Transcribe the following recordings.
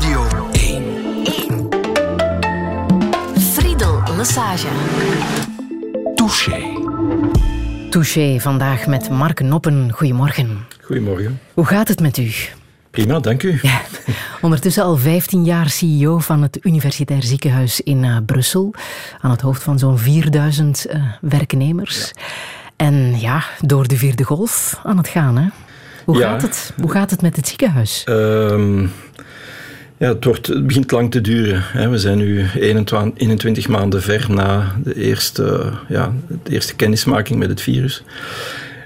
Radio 1. 1. Friedel Lassage. Touché. Touché vandaag met Mark Noppen. Goedemorgen. Goedemorgen. Hoe gaat het met u? Prima, dank u. Ja, ondertussen al 15 jaar CEO van het Universitair Ziekenhuis in uh, Brussel. Aan het hoofd van zo'n 4000 uh, werknemers. Ja. En ja, door de vierde golf aan het gaan. Hè? Hoe, Ja. gaat het? Hoe gaat het met het ziekenhuis? Ehm, ja, het, wordt, begint lang te duren. Hè. We zijn nu 21, 21 maanden ver na de eerste, ja, de eerste kennismaking met het virus.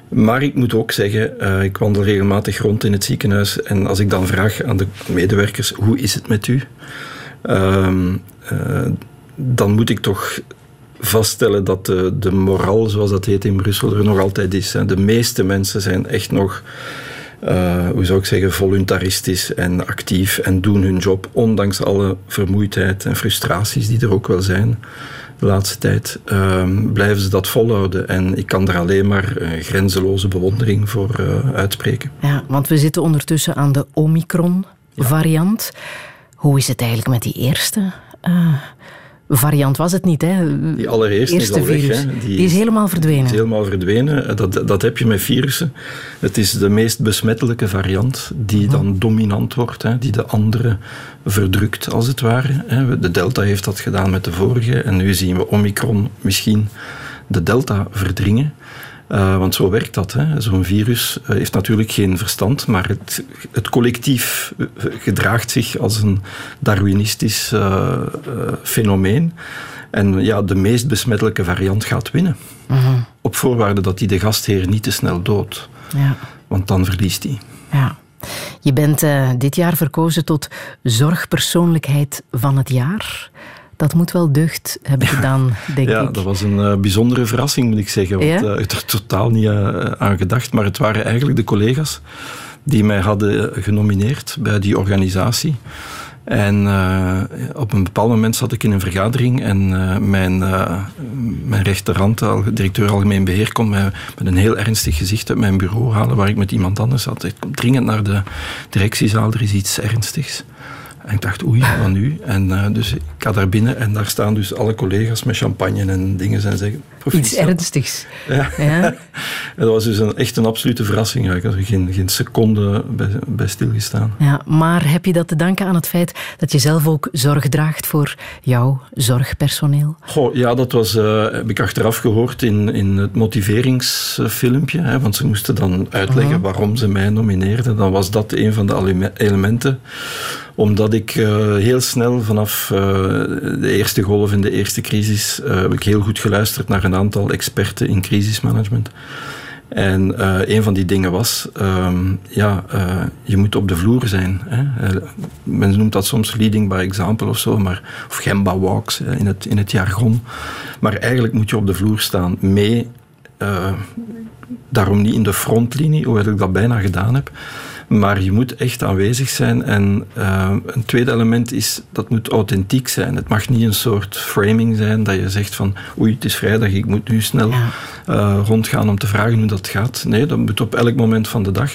Maar ik moet ook zeggen, eh, ik wandel regelmatig rond in het ziekenhuis. En als ik dan vraag aan de medewerkers, hoe is het met u? Ehm, eh, dan moet ik toch vaststellen dat de, de moraal, zoals dat heet in Brussel, er nog altijd is. Hè. De meeste mensen zijn echt nog, uh, hoe zou ik zeggen, voluntaristisch en actief en doen hun job, ondanks alle vermoeidheid en frustraties die er ook wel zijn. De laatste tijd uh, blijven ze dat volhouden. En ik kan er alleen maar uh, grenzeloze bewondering voor uh, uitspreken. Ja, want we zitten ondertussen aan de Omicron-variant. Ja. Hoe is het eigenlijk met die eerste? Variant was het niet, hè? Die allereerste Eerste is al weg. virus. Hè? Die, die, is helemaal verdwenen. Is helemaal verdwenen. Dat, dat heb je met virussen. Het is de meest besmettelijke variant die dan oh. dominant wordt, hè? die de andere verdrukt, als het ware. Hè? De Delta heeft dat gedaan met de vorige en nu zien we Omicron misschien de Delta verdringen. Uh, want zo werkt dat. Zo'n virus uh, heeft natuurlijk geen verstand, maar het, het, collectief gedraagt zich als een Darwinistisch uh, fenomeen. En ja, de meest besmettelijke variant gaat winnen. Mhm. -huh. Op voorwaarde dat hij de gastheer niet te snel doodt. Ja. Want dan verliest hij. Ja. Je bent dit jaar verkozen tot zorgpersoonlijkheid van het jaar. Dat moet wel deugd hebben gedaan, denk ja, ik. Ja, dat was een uh, bijzondere verrassing, moet ik zeggen. Want ja? uh, ik er totaal niet uh, aan gedacht. Maar het waren eigenlijk de collega's die mij hadden genomineerd bij die organisatie. En uh, op een bepaald moment zat ik in een vergadering en uh, mijn, uh, mijn rechterhand, directeur algemeen beheer, kon mij met een heel ernstig gezicht uit mijn bureau halen waar ik met iemand anders zat. Ik kom dringend naar de directiezaal, er is iets ernstigs. En ik dacht, oei, wat nu? En uh, dus ik ga daar binnen en daar staan dus alle collega's met champagne en dingen en zeggen... Iets ernstigs. Ja. dat was dus een, echt een absolute verrassing. Ik had er geen, geen seconde bij, bij stilgestaan. Ja, maar heb je dat te danken aan het feit dat je zelf ook zorg draagt voor jouw zorgpersoneel? Goh, ja, dat was, uh, heb ik achteraf gehoord in, in het motiveringsfilmpje. Hè, want ze moesten dan uitleggen waarom ze mij nomineerden. Dan was dat een van de elementen omdat ik uh, heel snel vanaf uh, de eerste golf in de eerste crisis uh, heb ik heel goed geluisterd naar een aantal experten in crisismanagement. En een van die dingen was, ja, je moet op de vloer zijn. Hè. men noemt dat soms leading by example of zo, maar, of Gemba walks in het, in het jargon. Maar eigenlijk moet je op de vloer staan, mee, daarom niet in de frontlinie, hoewel ik dat bijna gedaan heb. Maar je moet echt aanwezig zijn. En uh, een tweede element is, dat moet authentiek zijn. Het mag niet een soort framing zijn dat je zegt van oei, het is vrijdag, ik moet nu snel ja. uh, rondgaan om te vragen hoe dat gaat. Nee, dat moet op elk moment van de dag.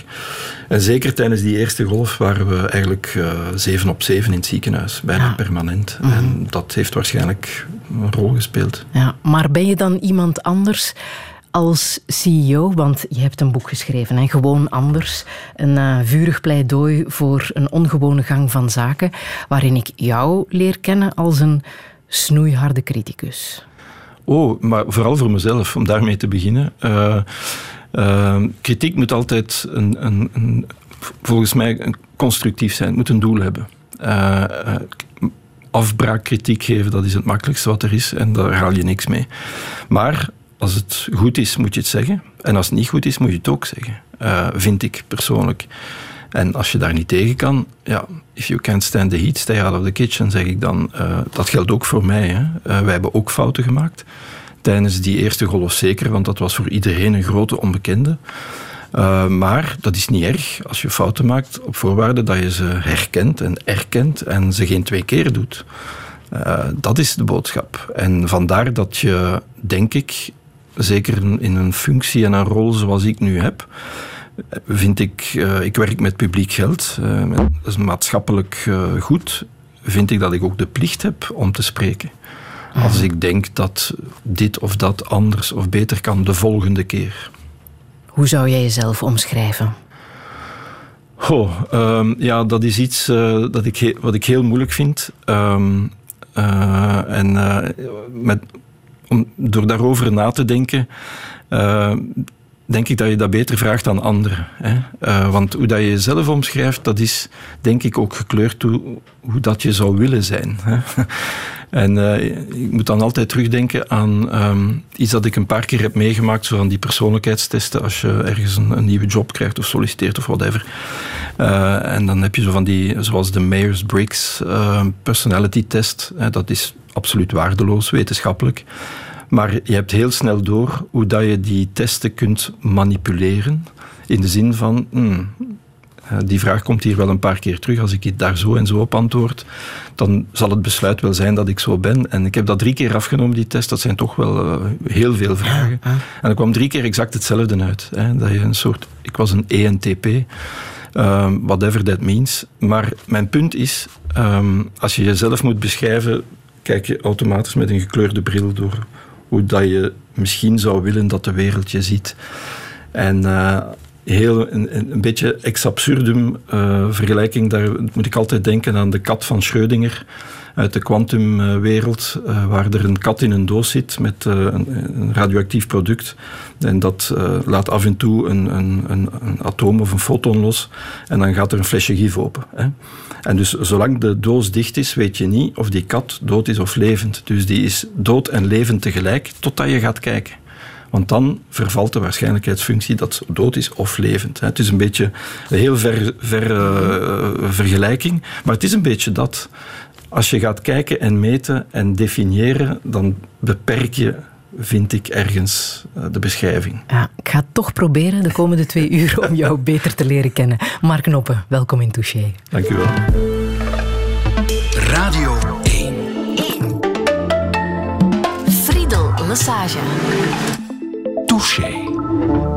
En zeker tijdens die eerste golf waren we eigenlijk uh, zeven op zeven in het ziekenhuis. Bijna ja. permanent. Mm -hmm. En dat heeft waarschijnlijk een rol gespeeld. Ja, maar ben je dan iemand anders als CEO, want je hebt een boek geschreven, hè? gewoon anders. Een uh, vurig pleidooi voor een ongewone gang van zaken, waarin ik jou leer kennen als een snoeiharde criticus. Oh, maar vooral voor mezelf, om daarmee te beginnen. Uh, uh, kritiek moet altijd een, een, een, volgens mij constructief zijn, het moet een doel hebben. Afbraakkritiek geven, dat is het makkelijkste wat er is en daar haal je niks mee. Maar als het goed is, moet je het zeggen. En als het niet goed is, moet je het ook zeggen. Uh, vind ik persoonlijk. En als je daar niet tegen kan, ja, if you can't stand the heat, stay out of the kitchen, zeg ik dan. Uh, dat geldt ook voor mij. Hè. Uh, wij hebben ook fouten gemaakt. Tijdens die eerste golf zeker, want dat was voor iedereen een grote onbekende. Maar dat is niet erg als je fouten maakt, op voorwaarde dat je ze herkent en erkent en ze geen twee keer doet. Dat is de boodschap. En vandaar dat je, denk ik, zeker in een functie en een rol zoals ik nu heb, vind ik, uh, ik werk met publiek geld, uh, dat is maatschappelijk uh, goed, vind ik dat ik ook de plicht heb om te spreken. Als ik denk dat dit of dat anders of beter kan de volgende keer. Hoe zou jij jezelf omschrijven? Oh, um, ja, dat is iets dat ik wat ik heel moeilijk vind. Um, en met, om, door daarover na te denken, denk ik dat je dat beter vraagt aan anderen. Hè? Uh, want hoe dat je jezelf omschrijft, dat is denk ik ook gekleurd hoe, hoe dat je zou willen zijn. Hè? En uh, ik moet dan altijd terugdenken aan um, iets dat ik een paar keer heb meegemaakt, zo van die persoonlijkheidstesten, als je ergens een, een nieuwe job krijgt of solliciteert of whatever. Uh, en dan heb je zo van die, zoals de Myers-Briggs personality test. Hè? Dat is absoluut waardeloos, wetenschappelijk. Maar je hebt heel snel door hoe dat je die testen kunt manipuleren. In de zin van, hmm, eh, die vraag komt hier wel een paar keer terug. Als ik daar zo en zo op antwoord, dan zal het besluit wel zijn dat ik zo ben. En ik heb dat drie keer afgenomen, die test. Dat zijn toch wel uh, heel veel vragen. En er kwam drie keer exact hetzelfde uit. Hè. Dat je een soort, ik was een ENTP. Um, ehm, whatever that means. Maar mijn punt is, um, als je jezelf moet beschrijven, kijk je automatisch met een gekleurde bril door hoe dat je misschien zou willen dat de wereld je ziet. En uh, heel, een, een, beetje ex absurdum uh, vergelijking, daar moet ik altijd denken aan de kat van Schrödinger uit de kwantumwereld, uh, waar er een kat in een doos zit met uh, een, radioactief product. En dat laat af en toe een, een, een, atoom of een foton los. En dan gaat er een flesje gif open. Hè. En dus zolang de doos dicht is, weet je niet of die kat dood is of levend. Dus die is dood en levend tegelijk, totdat je gaat kijken. Want dan vervalt de waarschijnlijkheidsfunctie dat dood is of levend. Het is een beetje een heel ver, ver uh, vergelijking, maar het is een beetje dat. Als je gaat kijken en meten en definiëren, dan beperk je vind ik ergens eh, de beschrijving. Ja, ik ga toch proberen de komende twee uur om jou beter te leren kennen. Mark Knoppen, welkom in Touché. Dank u wel. Radio 1. 1. Friedel Massage. Touché.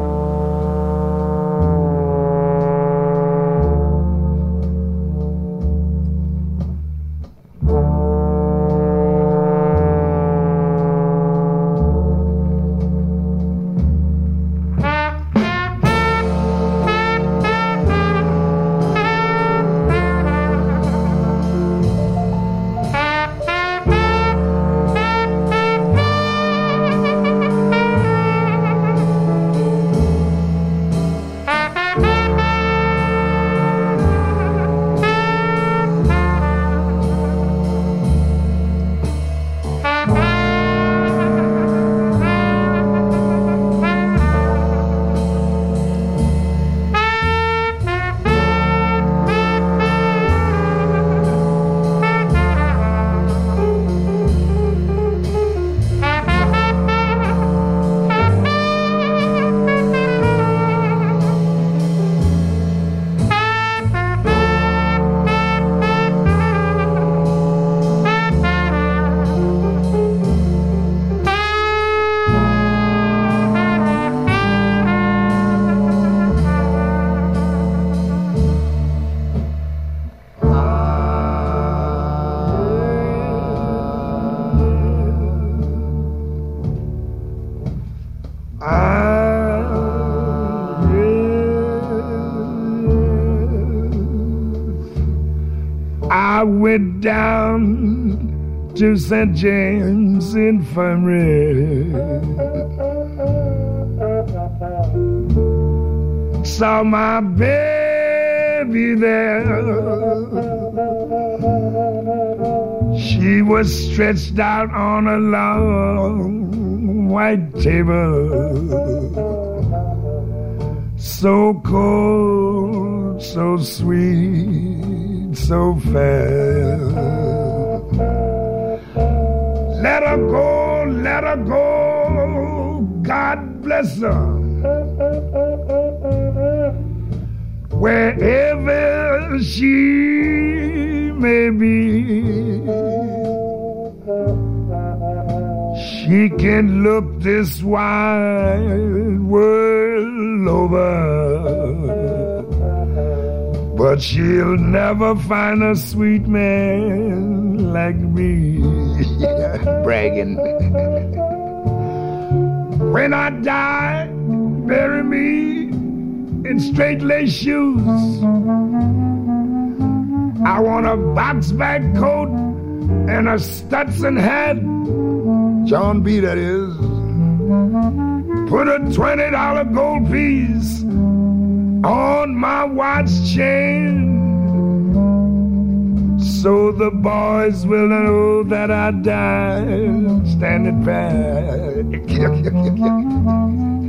St. James Infirmary. Saw my baby there. She was stretched out on a long white table. So cold, so sweet, so fair. Go, let her go. God bless her. Wherever she may be, She can look this wide world over, but she'll never find a sweet man like me. Bragging. when I die, bury me in straight lace shoes. I want a box back coat and a Stetson hat. John B. That is. Put a twenty dollar gold piece on my watch chain. So the boys will know that I died standing back.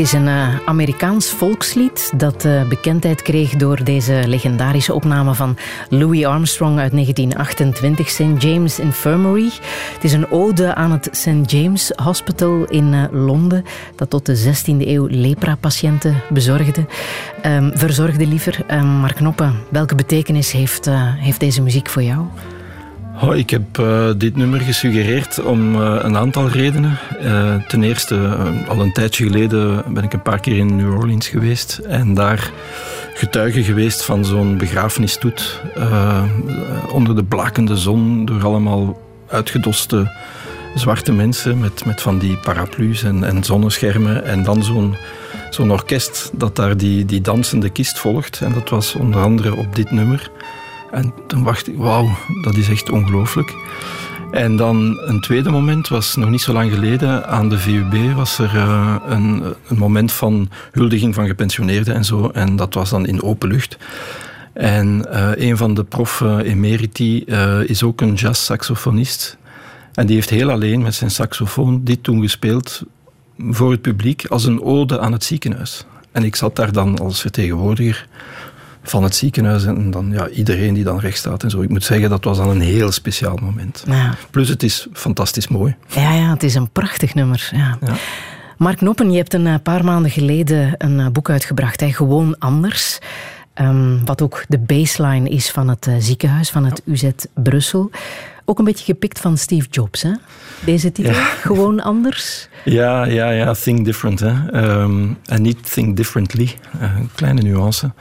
is een uh, Amerikaans volkslied dat uh, bekendheid kreeg door deze legendarische opname van Louis Armstrong uit 1928, St. James Infirmary. Het is een ode aan het St. James Hospital in uh, Londen, dat tot de 16e eeuw lepra-patiënten bezorgde. Um, verzorgde liever. Um, Mark Knoppen, welke betekenis heeft, heeft deze muziek voor jou? Oh, ik heb uh, dit nummer gesuggereerd om uh, een aantal redenen. Uh, ten eerste, al een tijdje geleden ben ik een paar keer in New Orleans geweest en daar getuige geweest van zo'n begrafenisstoet onder de blakende zon door allemaal uitgedoste zwarte mensen met, met van die paraplu's en, en zonneschermen en dan zo'n zo'n orkest dat daar die, die dansende kist volgt. En dat was onder andere op dit nummer. En toen dacht ik, wauw, dat is echt ongelooflijk. En dan een tweede moment was nog niet zo lang geleden. Aan de VUB was er uh, een, een, moment van huldiging van gepensioneerden en zo. En dat was dan in open lucht. En uh, een van de prof emeriti uh, is ook een jazz-saxofonist. En die heeft heel alleen met zijn saxofoon dit toen gespeeld voor het publiek als een ode aan het ziekenhuis. En ik zat daar dan als vertegenwoordiger van het ziekenhuis en dan ja, iedereen die dan recht staat en zo. Ik moet zeggen, dat was dan een heel speciaal moment. Ja. Plus het is fantastisch mooi. Ja, ja het is een prachtig nummer. Ja. ja. Mark Noppen, je hebt een eh, paar maanden geleden een eh, boek uitgebracht, hè, Gewoon Anders. Um, wat ook de baseline is van het uh, ziekenhuis, van het UZ Brussel. Ook een beetje gepikt van Steve Jobs, hè? Deze titel, Gewoon Anders. Ja, ja, ja, think different. Hè. Um, en niet think differently. kleine nuance.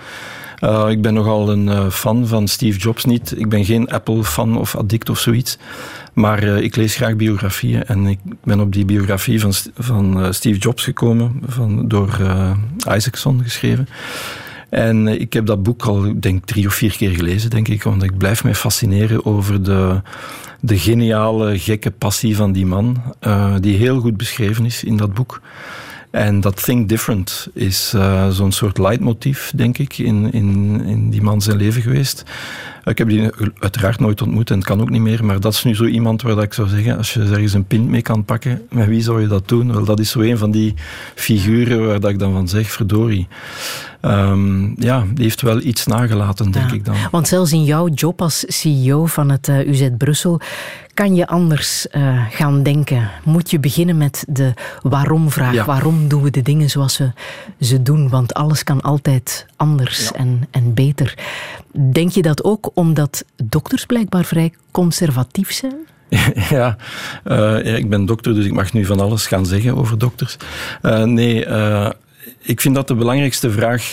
Uh, ik ben nogal een uh, fan van Steve Jobs niet. Ik ben geen Apple-fan of addict of zoiets. Maar uh, ik lees graag biografieën. En ik ben op die biografie van, van Steve Jobs gekomen, van, door Isaacson geschreven. En ik heb dat boek al, denk drie of vier keer gelezen, denk ik. Want ik blijf mij fascineren over de, de geniale, gekke passie van die man. die heel goed beschreven is in dat boek. En dat Think Different is uh, zo'n soort leidmotief, denk ik, in, in, in die man zijn leven geweest. Ik heb die uiteraard nooit ontmoet en het kan ook niet meer, maar dat is nu zo iemand waar dat ik zou zeggen, als je ergens een pint mee kan pakken, met wie zou je dat doen? Wel, dat is zo een van die figuren waar dat ik dan van zeg, verdorie. Um, ja, die heeft wel iets nagelaten, denk ik dan. Want zelfs in jouw job als CEO van het uh, UZ Brussel kan je anders uh, gaan denken? Moet je beginnen met de waarom-vraag? Waarom doen we de dingen zoals we ze doen? Want alles kan altijd anders en, en beter. Denk je dat ook omdat dokters blijkbaar vrij conservatief zijn? Ja, uh, ja, ik ben dokter, dus ik mag nu van alles gaan zeggen over dokters. Uh, nee, uh, ik vind dat de belangrijkste vraag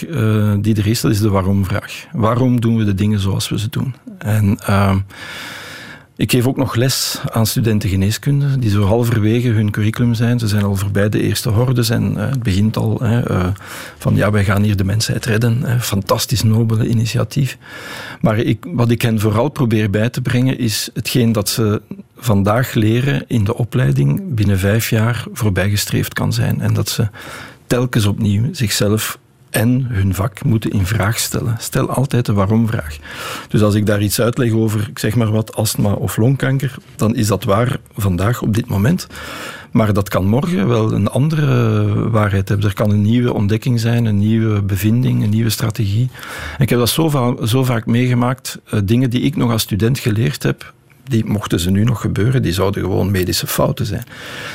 die er is, dat is de waarom-vraag. Waarom doen we de dingen zoals we ze doen? En ik geef ook nog les aan studenten geneeskunde, die zo halverwege hun curriculum zijn. Ze zijn al voorbij de eerste hordes en uh, het begint al uh, van ja, wij gaan hier de mensheid redden. Fantastisch nobele initiatief. Maar ik, wat ik hen vooral probeer bij te brengen is hetgeen dat ze vandaag leren in de opleiding binnen vijf jaar voorbijgestreefd kan zijn. En dat ze telkens opnieuw zichzelf en hun vak moeten in vraag stellen. Stel altijd de waarom-vraag. Dus als ik daar iets uitleg over, zeg maar wat, astma of longkanker, dan is dat waar vandaag op dit moment. Maar dat kan morgen wel een andere waarheid hebben. Er kan een nieuwe ontdekking zijn, een nieuwe bevinding, een nieuwe strategie. ik heb dat zo, zo vaak meegemaakt. Uh, dingen die ik nog als student geleerd heb, die mochten ze nu nog gebeuren, die zouden gewoon medische fouten zijn.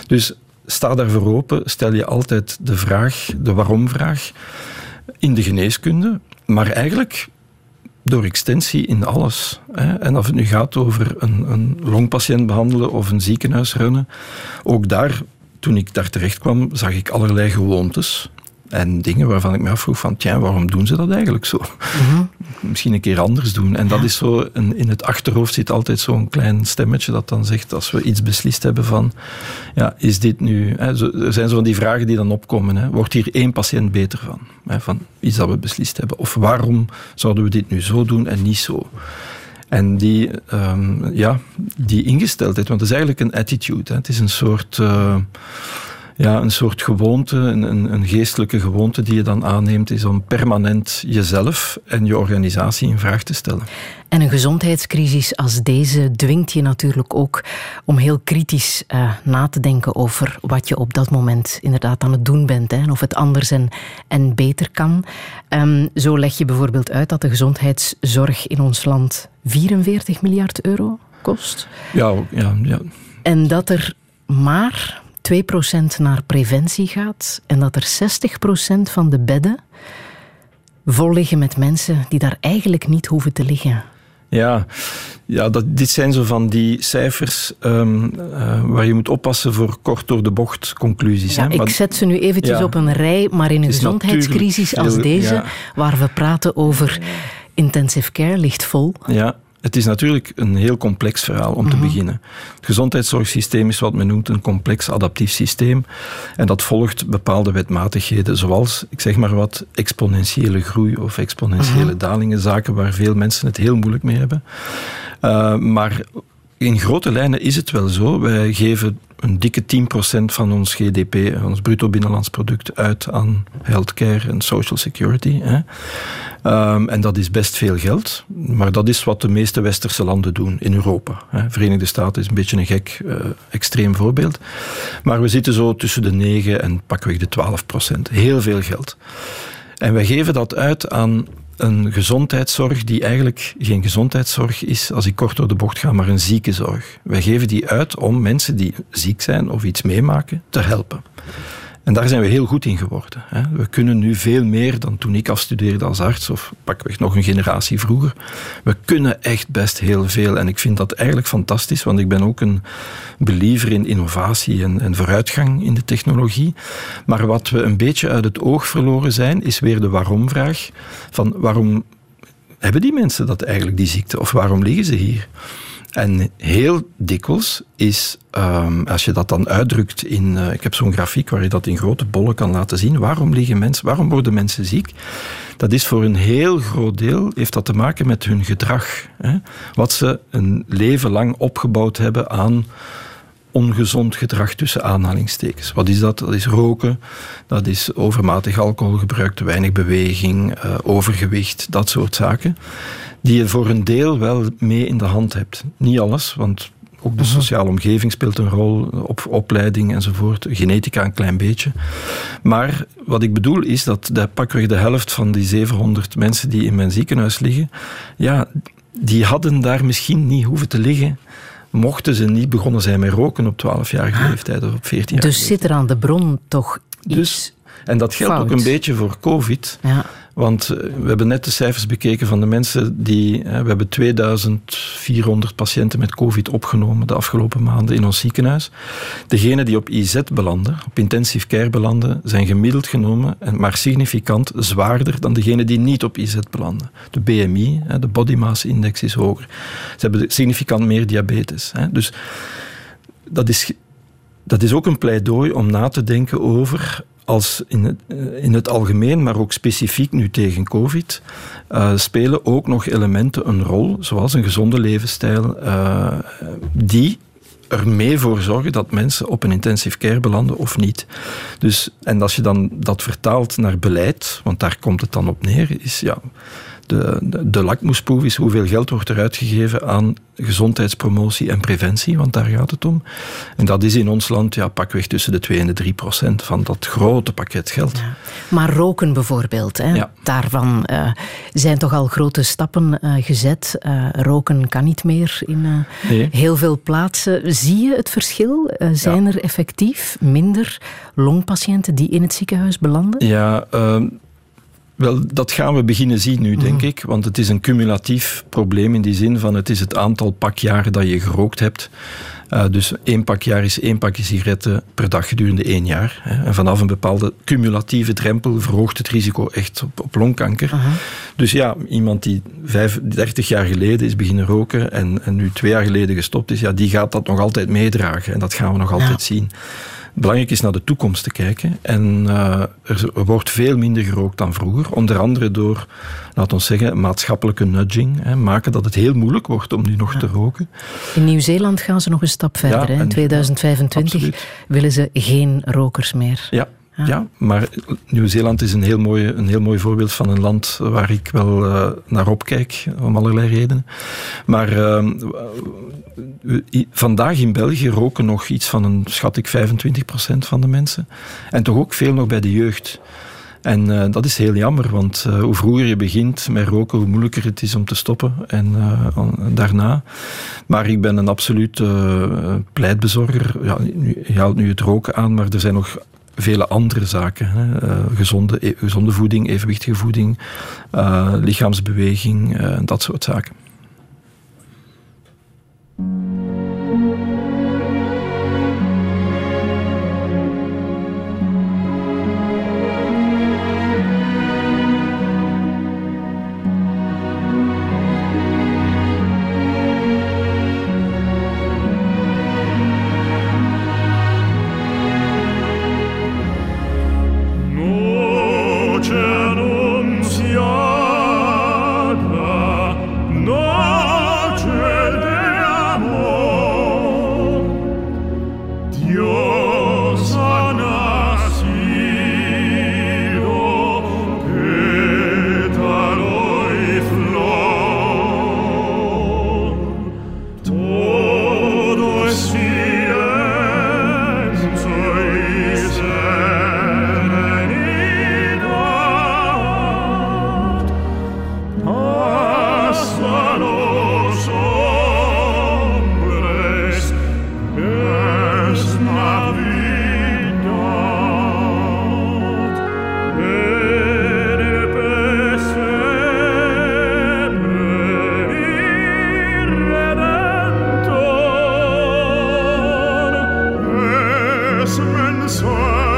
Dus sta daarvoor open, stel je altijd de vraag, de waarom-vraag in de geneeskunde, maar eigenlijk door extensie in alles. En of het nu gaat over een, een longpatiënt behandelen of een ziekenhuis runnen, ook daar, toen ik daar terecht kwam, zag ik allerlei gewoontes. En dingen waarvan ik me afvroeg van, tja, waarom doen ze dat eigenlijk zo? Mhm. Misschien een keer anders doen. En dat is zo, een, in het achterhoofd zit altijd zo'n klein stemmetje dat dan zegt, als we iets beslist hebben van, ja, is dit nu... Hè, er zijn zo van die vragen die dan opkomen. Hè, wordt hier één patiënt beter van? Hè, van iets dat we beslist hebben. Of waarom zouden we dit nu zo doen en niet zo? En die, um, ja, die ingesteldheid, want het is eigenlijk een attitude. Hè. Het is een soort... Uh, ja, een soort gewoonte, een, een, geestelijke gewoonte die je dan aanneemt, is om permanent jezelf en je organisatie in vraag te stellen. En een gezondheidscrisis als deze dwingt je natuurlijk ook om heel kritisch uh, na te denken over wat je op dat moment inderdaad aan het doen bent. Hè, en of het anders en, en beter kan. Um, zo leg je bijvoorbeeld uit dat de gezondheidszorg in ons land 44 miljard euro kost. Ja, ja, ja. En dat er maar 2% naar preventie gaat en dat er 60% van de bedden vol liggen met mensen die daar eigenlijk niet hoeven te liggen. Ja, ja dat, dit zijn zo van die cijfers um, uh, waar je moet oppassen voor kort door de bocht conclusies. Ja, ik zet ze nu eventjes op een rij, maar in een gezondheidscrisis als deze, ja. waar we praten over intensive care, ligt vol. Ja, het is natuurlijk een heel complex verhaal om te mhm. beginnen. Het gezondheidszorgsysteem is wat men noemt een complex adaptief systeem. En dat volgt bepaalde wetmatigheden, zoals, ik zeg maar wat, exponentiële groei of exponentiële mhm. dalingen. Zaken waar veel mensen het heel moeilijk mee hebben. Uh, maar in grote lijnen is het wel zo. Wij geven een dikke 10% van ons GDP, ons bruto binnenlands product, uit aan healthcare en social security. Hè. Um, en dat is best veel geld, maar dat is wat de meeste westerse landen doen in Europa. Hè. Verenigde Staten is een beetje een gek, uh, extreem voorbeeld. Maar we zitten zo tussen de 9 en pakweg de 12 procent. Heel veel geld. En wij geven dat uit aan een gezondheidszorg die eigenlijk geen gezondheidszorg is, als ik kort door de bocht ga, maar een ziekenzorg. Wij geven die uit om mensen die ziek zijn of iets meemaken te helpen. En daar zijn we heel goed in geworden. We kunnen nu veel meer dan toen ik afstudeerde als arts, of pakweg nog een generatie vroeger. We kunnen echt best heel veel. En ik vind dat eigenlijk fantastisch, want ik ben ook een believer in innovatie en, en vooruitgang in de technologie. Maar wat we een beetje uit het oog verloren zijn, is weer de waarom-vraag. Van waarom hebben die mensen dat eigenlijk, die ziekte? Of waarom liggen ze hier? En heel dikwijls is, um, als je dat dan uitdrukt in, uh, ik heb zo'n grafiek waar je dat in grote bollen kan laten zien, waarom liggen mensen, waarom worden mensen ziek? Dat is voor een heel groot deel, heeft dat te maken met hun gedrag. Hè? Wat ze een leven lang opgebouwd hebben aan ongezond gedrag tussen aanhalingstekens. Wat is dat? Dat is roken, dat is overmatig alcoholgebruik, te weinig beweging, uh, overgewicht, dat soort zaken die je voor een deel wel mee in de hand hebt. Niet alles, want ook de mhm. sociale omgeving speelt een rol, op, opleiding enzovoort, genetica een klein beetje. Maar wat ik bedoel is dat de, pakweg de helft van die 700 mensen die in mijn ziekenhuis liggen, ja, die hadden daar misschien niet hoeven te liggen mochten ze niet begonnen zijn met roken op 12-jarige ah. leeftijd of op 14 jaar. Dus zit er aan de bron toch iets dus, En dat geldt ook een beetje voor COVID. Ja. Want eh, we hebben net de cijfers bekeken van de mensen die. We hebben 2400 patiënten met COVID opgenomen de afgelopen maanden in ons ziekenhuis. Degenen die op IZ belanden, op intensive care belanden, zijn gemiddeld genomen, maar significant zwaarder dan degenen die niet op IZ belanden. De BMI, de body mass index, is hoger. Ze hebben significant meer diabetes. Dus dat is dat is ook een pleidooi om na te denken over als in het, eh, in het algemeen, maar ook specifiek nu tegen COVID, uh, spelen ook nog elementen een rol, zoals een gezonde levensstijl, uh, die er mee voor zorgen dat mensen op een intensive care belanden of niet. Dus, en als je dan dat vertaalt naar beleid, want daar komt het dan op neer, is ja, de, de, de lakmoesproef is hoeveel geld wordt er uitgegeven aan gezondheidspromotie en preventie, want daar gaat het om. En dat is in ons land ja, pakweg tussen de 2 en de 3 procent van dat grote pakket geld. Ja. Maar roken bijvoorbeeld, hè? Ja. daarvan uh, zijn toch al grote stappen uh, gezet. Uh, roken kan niet meer in nee. heel veel plaatsen. Zie je het verschil? zijn er effectief minder longpatiënten die in het ziekenhuis belanden? Ja, ehm, wel, dat gaan we beginnen zien nu, denk mhm. ik. Want het is een cumulatief probleem in die zin van het is het aantal pakjaren dat je gerookt hebt. Uh, dus één pakjaar is één pakje sigaretten per dag gedurende één jaar. Hè. En vanaf een bepaalde cumulatieve drempel verhoogt het risico echt op, op longkanker. Uh -huh. Dus ja, iemand die 30 jaar geleden is beginnen roken en, en, nu twee jaar geleden gestopt is, ja, die gaat dat nog altijd meedragen. En dat gaan we nog altijd ja. zien. Belangrijk is naar de toekomst te kijken. En uh, er wordt veel minder gerookt dan vroeger. Onder andere door, laten we zeggen, maatschappelijke nudging. Hè, maken dat het heel moeilijk wordt om nu nog ja. te roken. In Nieuw-Zeeland gaan ze nog een stap verder. Ja, in 2025 ja, willen ze geen rokers meer. Ja, ja. ja, maar Nieuw-Zeeland is een heel, mooi, een heel mooi voorbeeld van een land waar ik wel uh, naar opkijk, om allerlei redenen. Maar uh, vandaag in België roken nog iets van een, schat ik, 25% van de mensen. En toch ook veel nog bij de jeugd. En uh, dat is heel jammer, want uh, hoe vroeger je begint met roken, hoe moeilijker het is om te stoppen. En uh, daarna. Maar ik ben een absoluut pleitbezorger. Ja, je haalt nu het roken aan, maar er zijn nog vele andere zaken. Hè. Gezonde, e gezonde voeding, evenwichtige voeding, uh, lichaamsbeweging, dat soort zaken. No Summen soll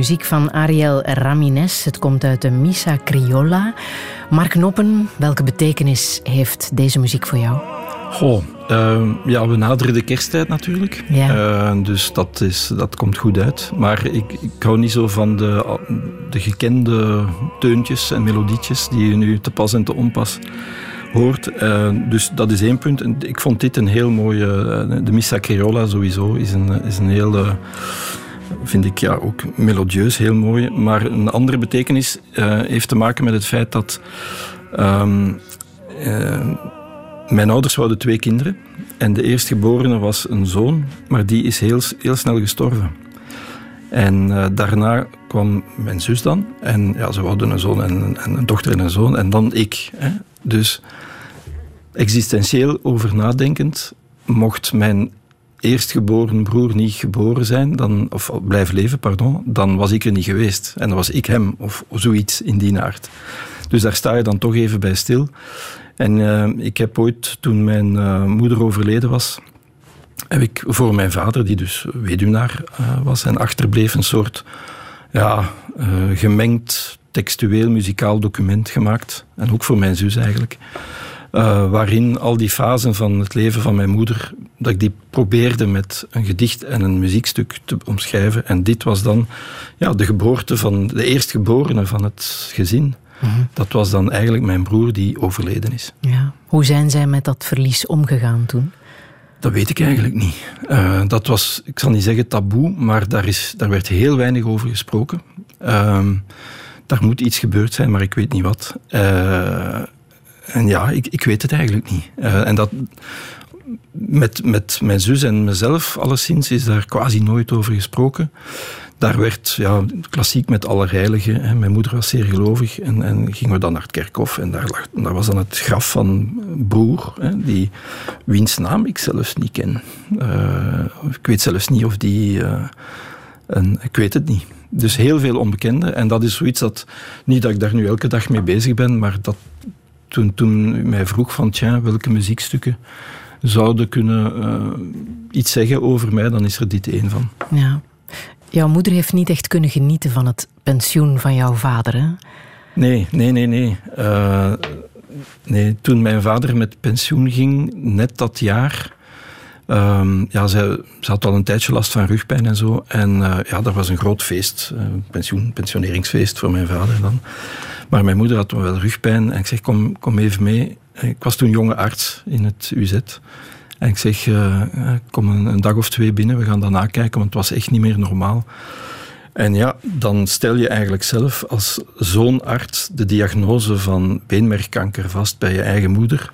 muziek van Ariel Ramines. Het komt uit de Missa Criolla. Mark Noppen, welke betekenis heeft deze muziek voor jou? Goh, uh, ja, we naderen de kersttijd natuurlijk. Ja. Uh, dus dat, is, dat komt goed uit. Maar ik, ik hou niet zo van de, de gekende teuntjes en melodietjes die je nu te pas en te onpas hoort. Uh, dus dat is één punt. En ik vond dit een heel mooie... de Missa Criolla sowieso is een, is een heel vind ik ja, ook melodieus heel mooi. Maar een andere betekenis uh, heeft te maken met het feit dat um, uh, mijn ouders hadden twee kinderen. En de eerstgeborene was een zoon, maar die is heel, heel snel gestorven. En uh, daarna kwam mijn zus dan. En ja, ze hadden een zoon en, en, een dochter en een zoon. En dan ik. Hè. Dus existentieel over nadenkend mocht mijn eerstgeboren broer niet geboren zijn, dan, of blijven leven, pardon, dan was ik er niet geweest. En dan was ik hem, of zoiets in die aard. Dus daar sta je dan toch even bij stil. En uh, ik heb ooit, toen mijn uh, moeder overleden was, heb ik voor mijn vader, die dus weduwnaar uh, was en achterbleef, een soort ja, gemengd textueel muzikaal document gemaakt. En ook voor mijn zus eigenlijk. Uh, waarin al die fasen van het leven van mijn moeder, dat ik die probeerde met een gedicht en een muziekstuk te omschrijven. En dit was dan ja, de geboorte van de eerstgeborene van het gezin. Mm-hmm. Dat was dan eigenlijk mijn broer die overleden is. Ja. Hoe zijn zij met dat verlies omgegaan toen? Dat weet ik eigenlijk niet. Uh, dat was, ik zal niet zeggen taboe, maar daar, is, daar werd heel weinig over gesproken. Uh, daar moet iets gebeurd zijn, maar ik weet niet wat. Uh, en ja, ik, ik weet het eigenlijk niet. Uh, en dat, met, met mijn zus en mezelf, alleszins, is daar quasi nooit over gesproken. Daar werd, ja, klassiek met Allerheiligen. Hè. Mijn moeder was zeer gelovig en, en gingen we dan naar het kerkhof. En daar, lag, daar was dan het graf van broer, hè, die, wiens naam ik zelfs niet ken. Uh, ik weet zelfs niet of die... Uh, een, ik weet het niet. Dus heel veel onbekende. En dat is zoiets dat, niet dat ik daar nu elke dag mee bezig ben, maar dat toen, toen mij vroeg van, tja, welke muziekstukken zouden kunnen uh, iets zeggen over mij, dan is er dit één van. Ja. Jouw moeder heeft niet echt kunnen genieten van het pensioen van jouw vader, hè? Nee, nee, nee, nee. Uh, nee, toen mijn vader met pensioen ging, net dat jaar... Um, ja, ze, ze, had al een tijdje last van rugpijn en zo. En uh, ja, dat was een groot feest, pensioen, pensioneringsfeest voor mijn vader dan. Maar mijn moeder had wel rugpijn en ik zeg, kom, kom even mee. Ik was toen jonge arts in het UZ. En ik zeg, uh, kom een, dag of twee binnen, we gaan dat nakijken, want het was echt niet meer normaal. En ja, dan stel je eigenlijk zelf als zo'n arts de diagnose van beenmergkanker vast bij je eigen moeder.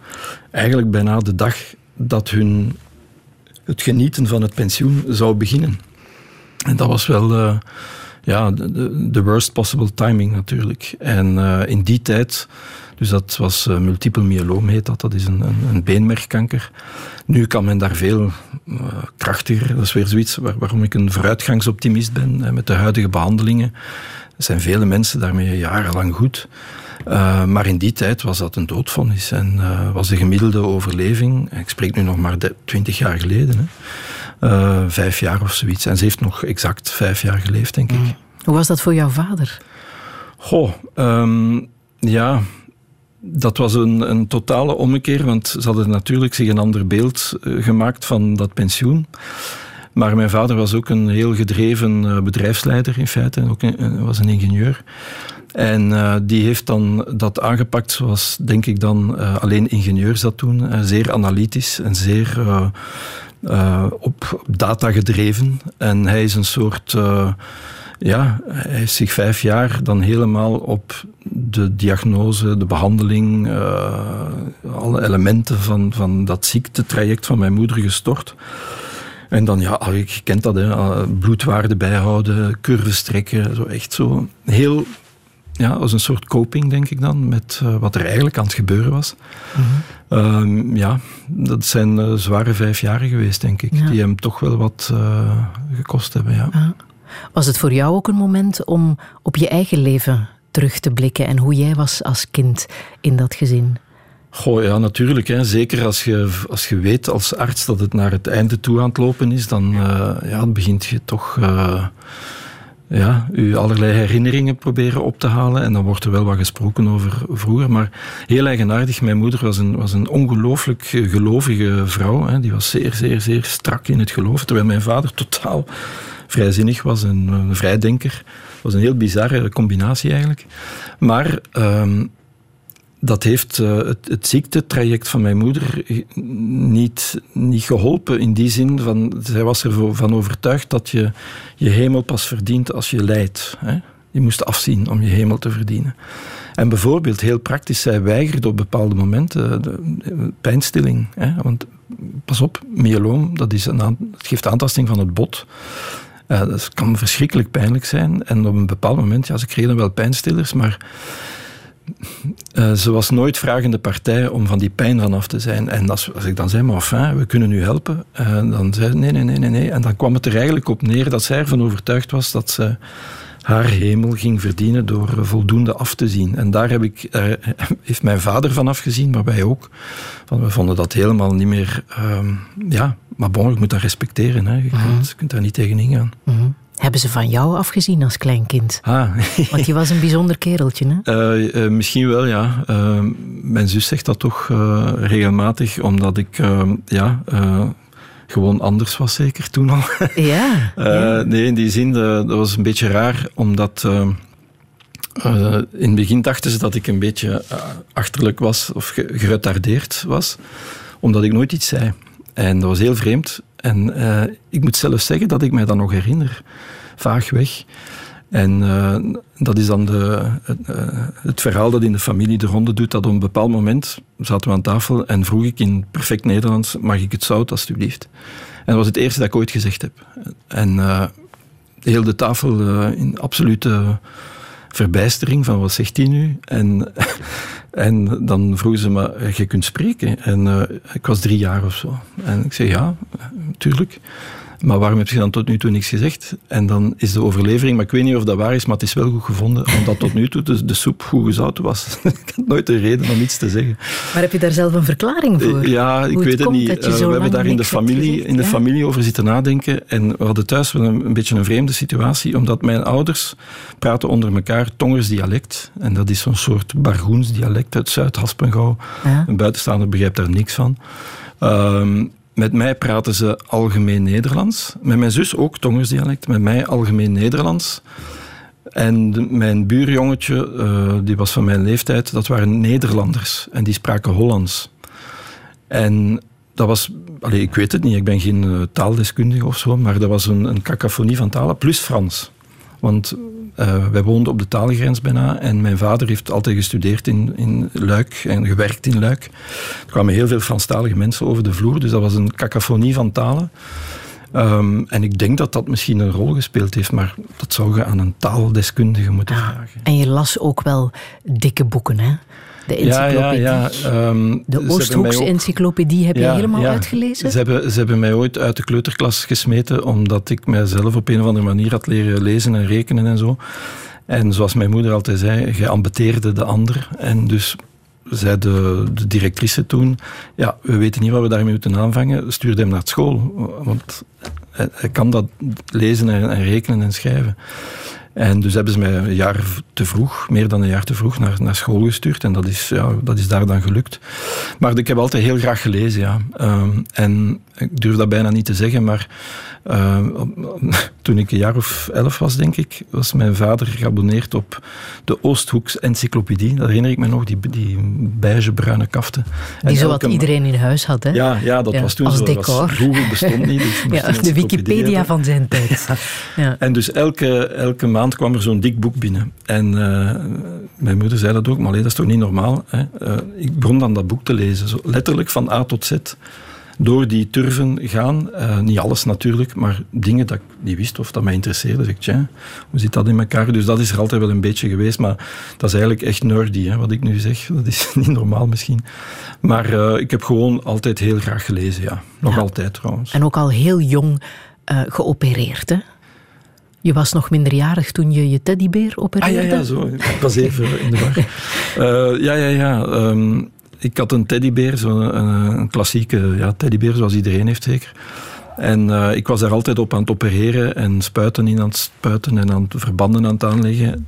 Eigenlijk bijna de dag dat hun het genieten van het pensioen zou beginnen. En dat was wel... Uh, ja, de, worst possible timing natuurlijk. En uh, in die tijd, dus dat was uh, multiple myeloom heet dat, dat is een, een, een beenmergkanker. Nu kan men daar veel uh, krachtiger, dat is weer zoiets waar, waarom ik een vooruitgangsoptimist ben met de huidige behandelingen. Zijn vele mensen daarmee jarenlang goed. Maar in die tijd was dat een doodvonnis en was de gemiddelde overleving, ik spreek nu nog maar twintig jaar geleden, hè, uh, vijf jaar of zoiets. En ze heeft nog exact vijf jaar geleefd, denk ik. Mm. Hoe was dat voor jouw vader? Goh, um, ja, dat was een, een, totale ommekeer, want ze hadden natuurlijk zich een ander beeld gemaakt van dat pensioen. Maar mijn vader was ook een heel gedreven bedrijfsleider in feite, ook een, was een ingenieur. En uh, die heeft dan dat aangepakt zoals, denk ik dan, alleen ingenieurs dat doen. Zeer analytisch en zeer op data gedreven. En hij is een soort... ja, hij is zich vijf jaar dan helemaal op de diagnose, de behandeling, alle elementen van, van dat ziektetraject van mijn moeder gestort. En dan, ja, je kent dat, hè, bloedwaarden bijhouden, curves trekken, zo echt zo heel ja, als een soort coping, denk ik dan, met uh, wat er eigenlijk aan het gebeuren was. Mm -hmm. uh, ja, dat zijn uh, zware vijf jaren geweest, denk ik, ja. die hem toch wel wat eh, gekost hebben. Ja. ja. Was het voor jou ook een moment om op je eigen leven terug te blikken en hoe jij was als kind in dat gezin? Goh, ja, natuurlijk. Hè. Zeker als je, als je weet als arts dat het naar het einde toe aan het lopen is, dan ja, begint je toch ja, u allerlei herinneringen proberen op te halen. En dan wordt er wel wat gesproken over vroeger. Maar heel eigenaardig. Mijn moeder was een, was een ongelooflijk gelovige vrouw. Hè. Die was zeer, zeer, zeer strak in het geloof. Terwijl mijn vader totaal vrijzinnig was en een vrijdenker. Was een heel bizarre combinatie eigenlijk. Maar um, dat heeft uh, het, ziektetraject van mijn moeder niet, niet geholpen. In die zin, van, zij was ervan overtuigd dat je je hemel pas verdient als je lijdt. Hè? Je moest afzien om je hemel te verdienen. En bijvoorbeeld, heel praktisch, zij weigerde op bepaalde momenten de, de pijnstilling. Hè? Want pas op, myeloom, dat, is een, dat geeft aantasting van het bot. Uh, dat kan verschrikkelijk pijnlijk zijn. En op een bepaald moment, ja, ze kregen wel pijnstillers, maar uh, ze was nooit vragende partij om van die pijn vanaf te zijn. En als, als ik dan zei, maar enfin, we kunnen u helpen, uh, dan zei ze nee, nee, nee, nee, nee. En dan kwam het er eigenlijk op neer dat zij ervan overtuigd was dat ze haar hemel ging verdienen door voldoende af te zien. En daar heb ik, heeft mijn vader van afgezien, maar wij ook. Want we vonden dat helemaal niet meer... Ehm, ja, maar bon, je moet dat respecteren. Hè. Je, kunt, mhm. je kunt daar niet tegen ingaan. Mm hebben ze van jou afgezien als kleinkind? Ah. Want je was een bijzonder kereltje, hè? Uh, uh, misschien wel, ja. Uh, mijn zus zegt dat toch regelmatig, omdat ik ja, gewoon anders was, zeker toen al. Ja. ja. Nee, in die zin, dat was een beetje raar, omdat. in het begin dachten ze dat ik een beetje achterlijk was of geretardeerd was, omdat ik nooit iets zei. En dat was heel vreemd. En uh, ik moet zelf zeggen dat ik mij dat nog herinner, vaagweg. En uh, dat is dan de, uh, het, verhaal dat in de familie de ronde doet, dat op een bepaald moment zaten we aan tafel en vroeg ik in perfect Nederlands, mag ik het zout alstublieft? En dat was het eerste dat ik ooit gezegd heb. En heel de tafel in absolute verbijstering van wat zegt hij nu? En, en dan vroegen ze me, je kunt spreken. En uh, ik was drie jaar of zo. En ik zei, ja, natuurlijk. Maar waarom heb je dan tot nu toe niks gezegd? En dan is de overlevering, maar ik weet niet of dat waar is, maar het is wel goed gevonden, omdat tot nu toe de, de soep goed gezout was. ik had nooit een reden om iets te zeggen. Maar heb je daar zelf een verklaring voor? Ja, ik weet het niet. Uh, we hebben daar in de, familie, in de familie over zitten nadenken. En we hadden thuis wel een, een, beetje een vreemde situatie, omdat mijn ouders praten onder elkaar Tongers dialect. En dat is zo'n soort Bargoens dialect uit Zuid-Haspengouw. Ja. Een buitenstaander begrijpt daar niks van. Um, met mij praten ze algemeen Nederlands. Met mijn zus ook Tongersdialect. Met mij algemeen Nederlands. En mijn buurjongetje, uh, die was van mijn leeftijd, dat waren Nederlanders. En die spraken Hollands. En dat was, ik weet het niet, ik ben geen uh, taaldeskundige of zo, maar dat was een, een cacophonie van talen, plus Frans. Want uh, wij woonden op de taalgrens bijna en mijn vader heeft altijd gestudeerd in, in Luik en gewerkt in Luik. Er kwamen heel veel Franstalige mensen over de vloer, dus dat was een cacophonie van talen. Um, en ik denk dat dat misschien een rol gespeeld heeft, maar dat zou je aan een taaldeskundige moeten ah, vragen. En je las ook wel dikke boeken, hè? De encyclopedie. Ja, ja, ja. Um, de Oosthoeks-encyclopedie heb je helemaal uitgelezen? Ze hebben, ze hebben mij ooit uit de kleuterklas gesmeten, omdat ik mijzelf op een of andere manier had leren lezen en rekenen en zo. En zoals mijn moeder altijd zei, je ambeteerde de ander. En dus zei de, de directrice toen, ja, we weten niet wat we daarmee moeten aanvangen, stuur hem naar school. Want hij, kan dat lezen en, en rekenen en schrijven. En dus hebben ze mij een jaar te vroeg, meer dan een jaar te vroeg, naar, naar school gestuurd. En dat is, ja, dat is daar dan gelukt. Maar ik heb altijd heel graag gelezen, ja. Um, en ik durf dat bijna niet te zeggen, maar uh, toen ik een jaar of elf was, denk ik, was mijn vader geabonneerd op de Oosthoeks Encyclopedie. Dat herinner ik me nog, die, die beige-bruine kaften. Die zowat iedereen in huis had, hè? Ja, ja dat was toen als zo. Decor. Google bestond niet. Dus ja, de Wikipedia van zijn tijd. Ja. En dus elke, elke maand kwam er zo'n dik boek binnen. En uh, mijn moeder zei dat ook, maar dat is toch niet normaal? Hè? Uh, ik begon dan dat boek te lezen, zo letterlijk van A tot Z door die turven gaan. Uh, niet alles natuurlijk, maar dingen dat ik niet wist of dat mij interesseerde. Dus ik, tja, hoe zit dat in elkaar? Dus dat is er altijd wel een beetje geweest, maar dat is eigenlijk echt nerdy, hè, wat ik nu zeg. Dat is niet normaal misschien. Maar ik heb gewoon altijd heel graag gelezen, ja. Nog ja. altijd trouwens. En ook al heel jong geopereerd, hè? Je was nog minderjarig toen je je teddybeer opereerde? Ah ja, ja zo. Ik was even in de war. Uh, ja, ja, ja. Um, ik had een teddybeer, zo'n een, een, klassieke ja, teddybeer zoals iedereen heeft zeker. En uh, ik was daar altijd op aan het opereren en spuiten in aan het spuiten en aan het verbanden aan het aanleggen. Dus,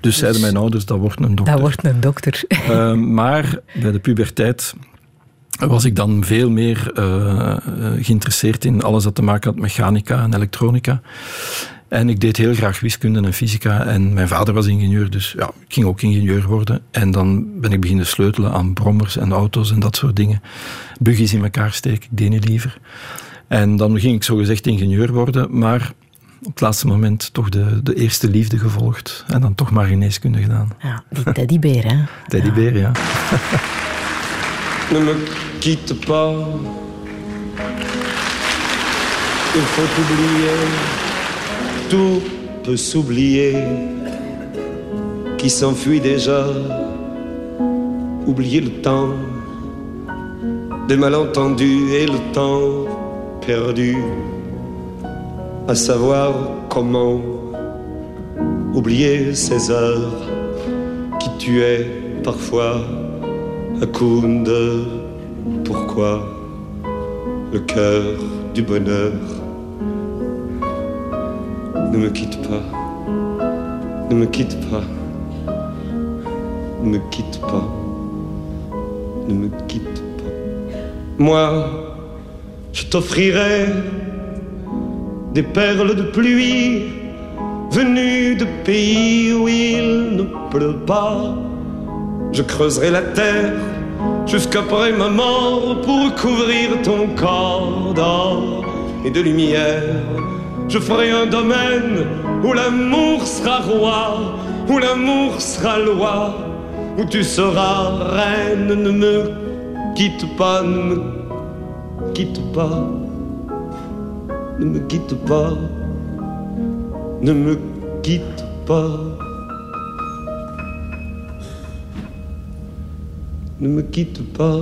dus zeiden mijn ouders, dat wordt een dokter. Dat wordt een dokter. Uh, maar bij de puberteit was ik dan veel meer uh, geïnteresseerd in alles dat te maken had met mechanica en elektronica. En ik deed heel graag wiskunde en fysica. En mijn vader was ingenieur, dus ja, ik ging ook ingenieur worden. En dan ben ik beginnen sleutelen aan brommers en auto's en dat soort dingen. Buggies in elkaar steken, ik deed niet liever. En dan ging ik zogezegd ingenieur worden, maar op het laatste moment toch de, de eerste liefde gevolgd. En dan toch maar geneeskunde gedaan. Ja, die teddybeer, hè? Teddybeer, ja. Ne me quitte pas. Il faut oublier. Tout peut s'oublier. Qui s'enfuit déjà. Oublier le temps. Des malentendus et le temps perdu. À savoir comment oublier ces heures qui tuaient parfois à pourquoi le cœur du bonheur ne me quitte pas, ne me quitte pas, ne me quitte pas, ne me quitte pas. Moi, je t'offrirai des perles de pluie venues de pays où il ne pleut pas. Je creuserai la terre jusqu'après ma mort pour couvrir ton corps d'or et de lumière. Je ferai un domaine où l'amour sera roi, où l'amour sera loi, où tu seras reine. Ne me quitte pas, ne me quitte pas, ne me quitte pas, ne me quitte pas. Ne me quitte pas,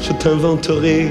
je t'inventerai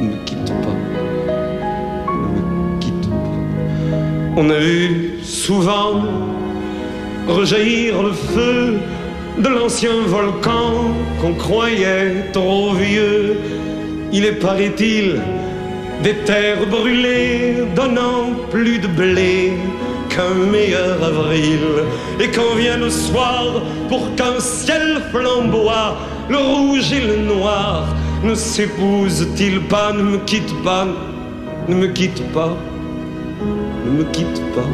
ne me quitte pas, ne me quitte pas. On a vu souvent rejaillir le feu de l'ancien volcan qu'on croyait trop vieux. Il est, paraît-il, des terres brûlées donnant plus de blé qu'un meilleur avril. Et quand vient le soir, pour qu'un ciel flamboie, le rouge et le noir ne s'épousent-ils pas Ne me quitte pas, ne me quitte pas, ne me quitte pas,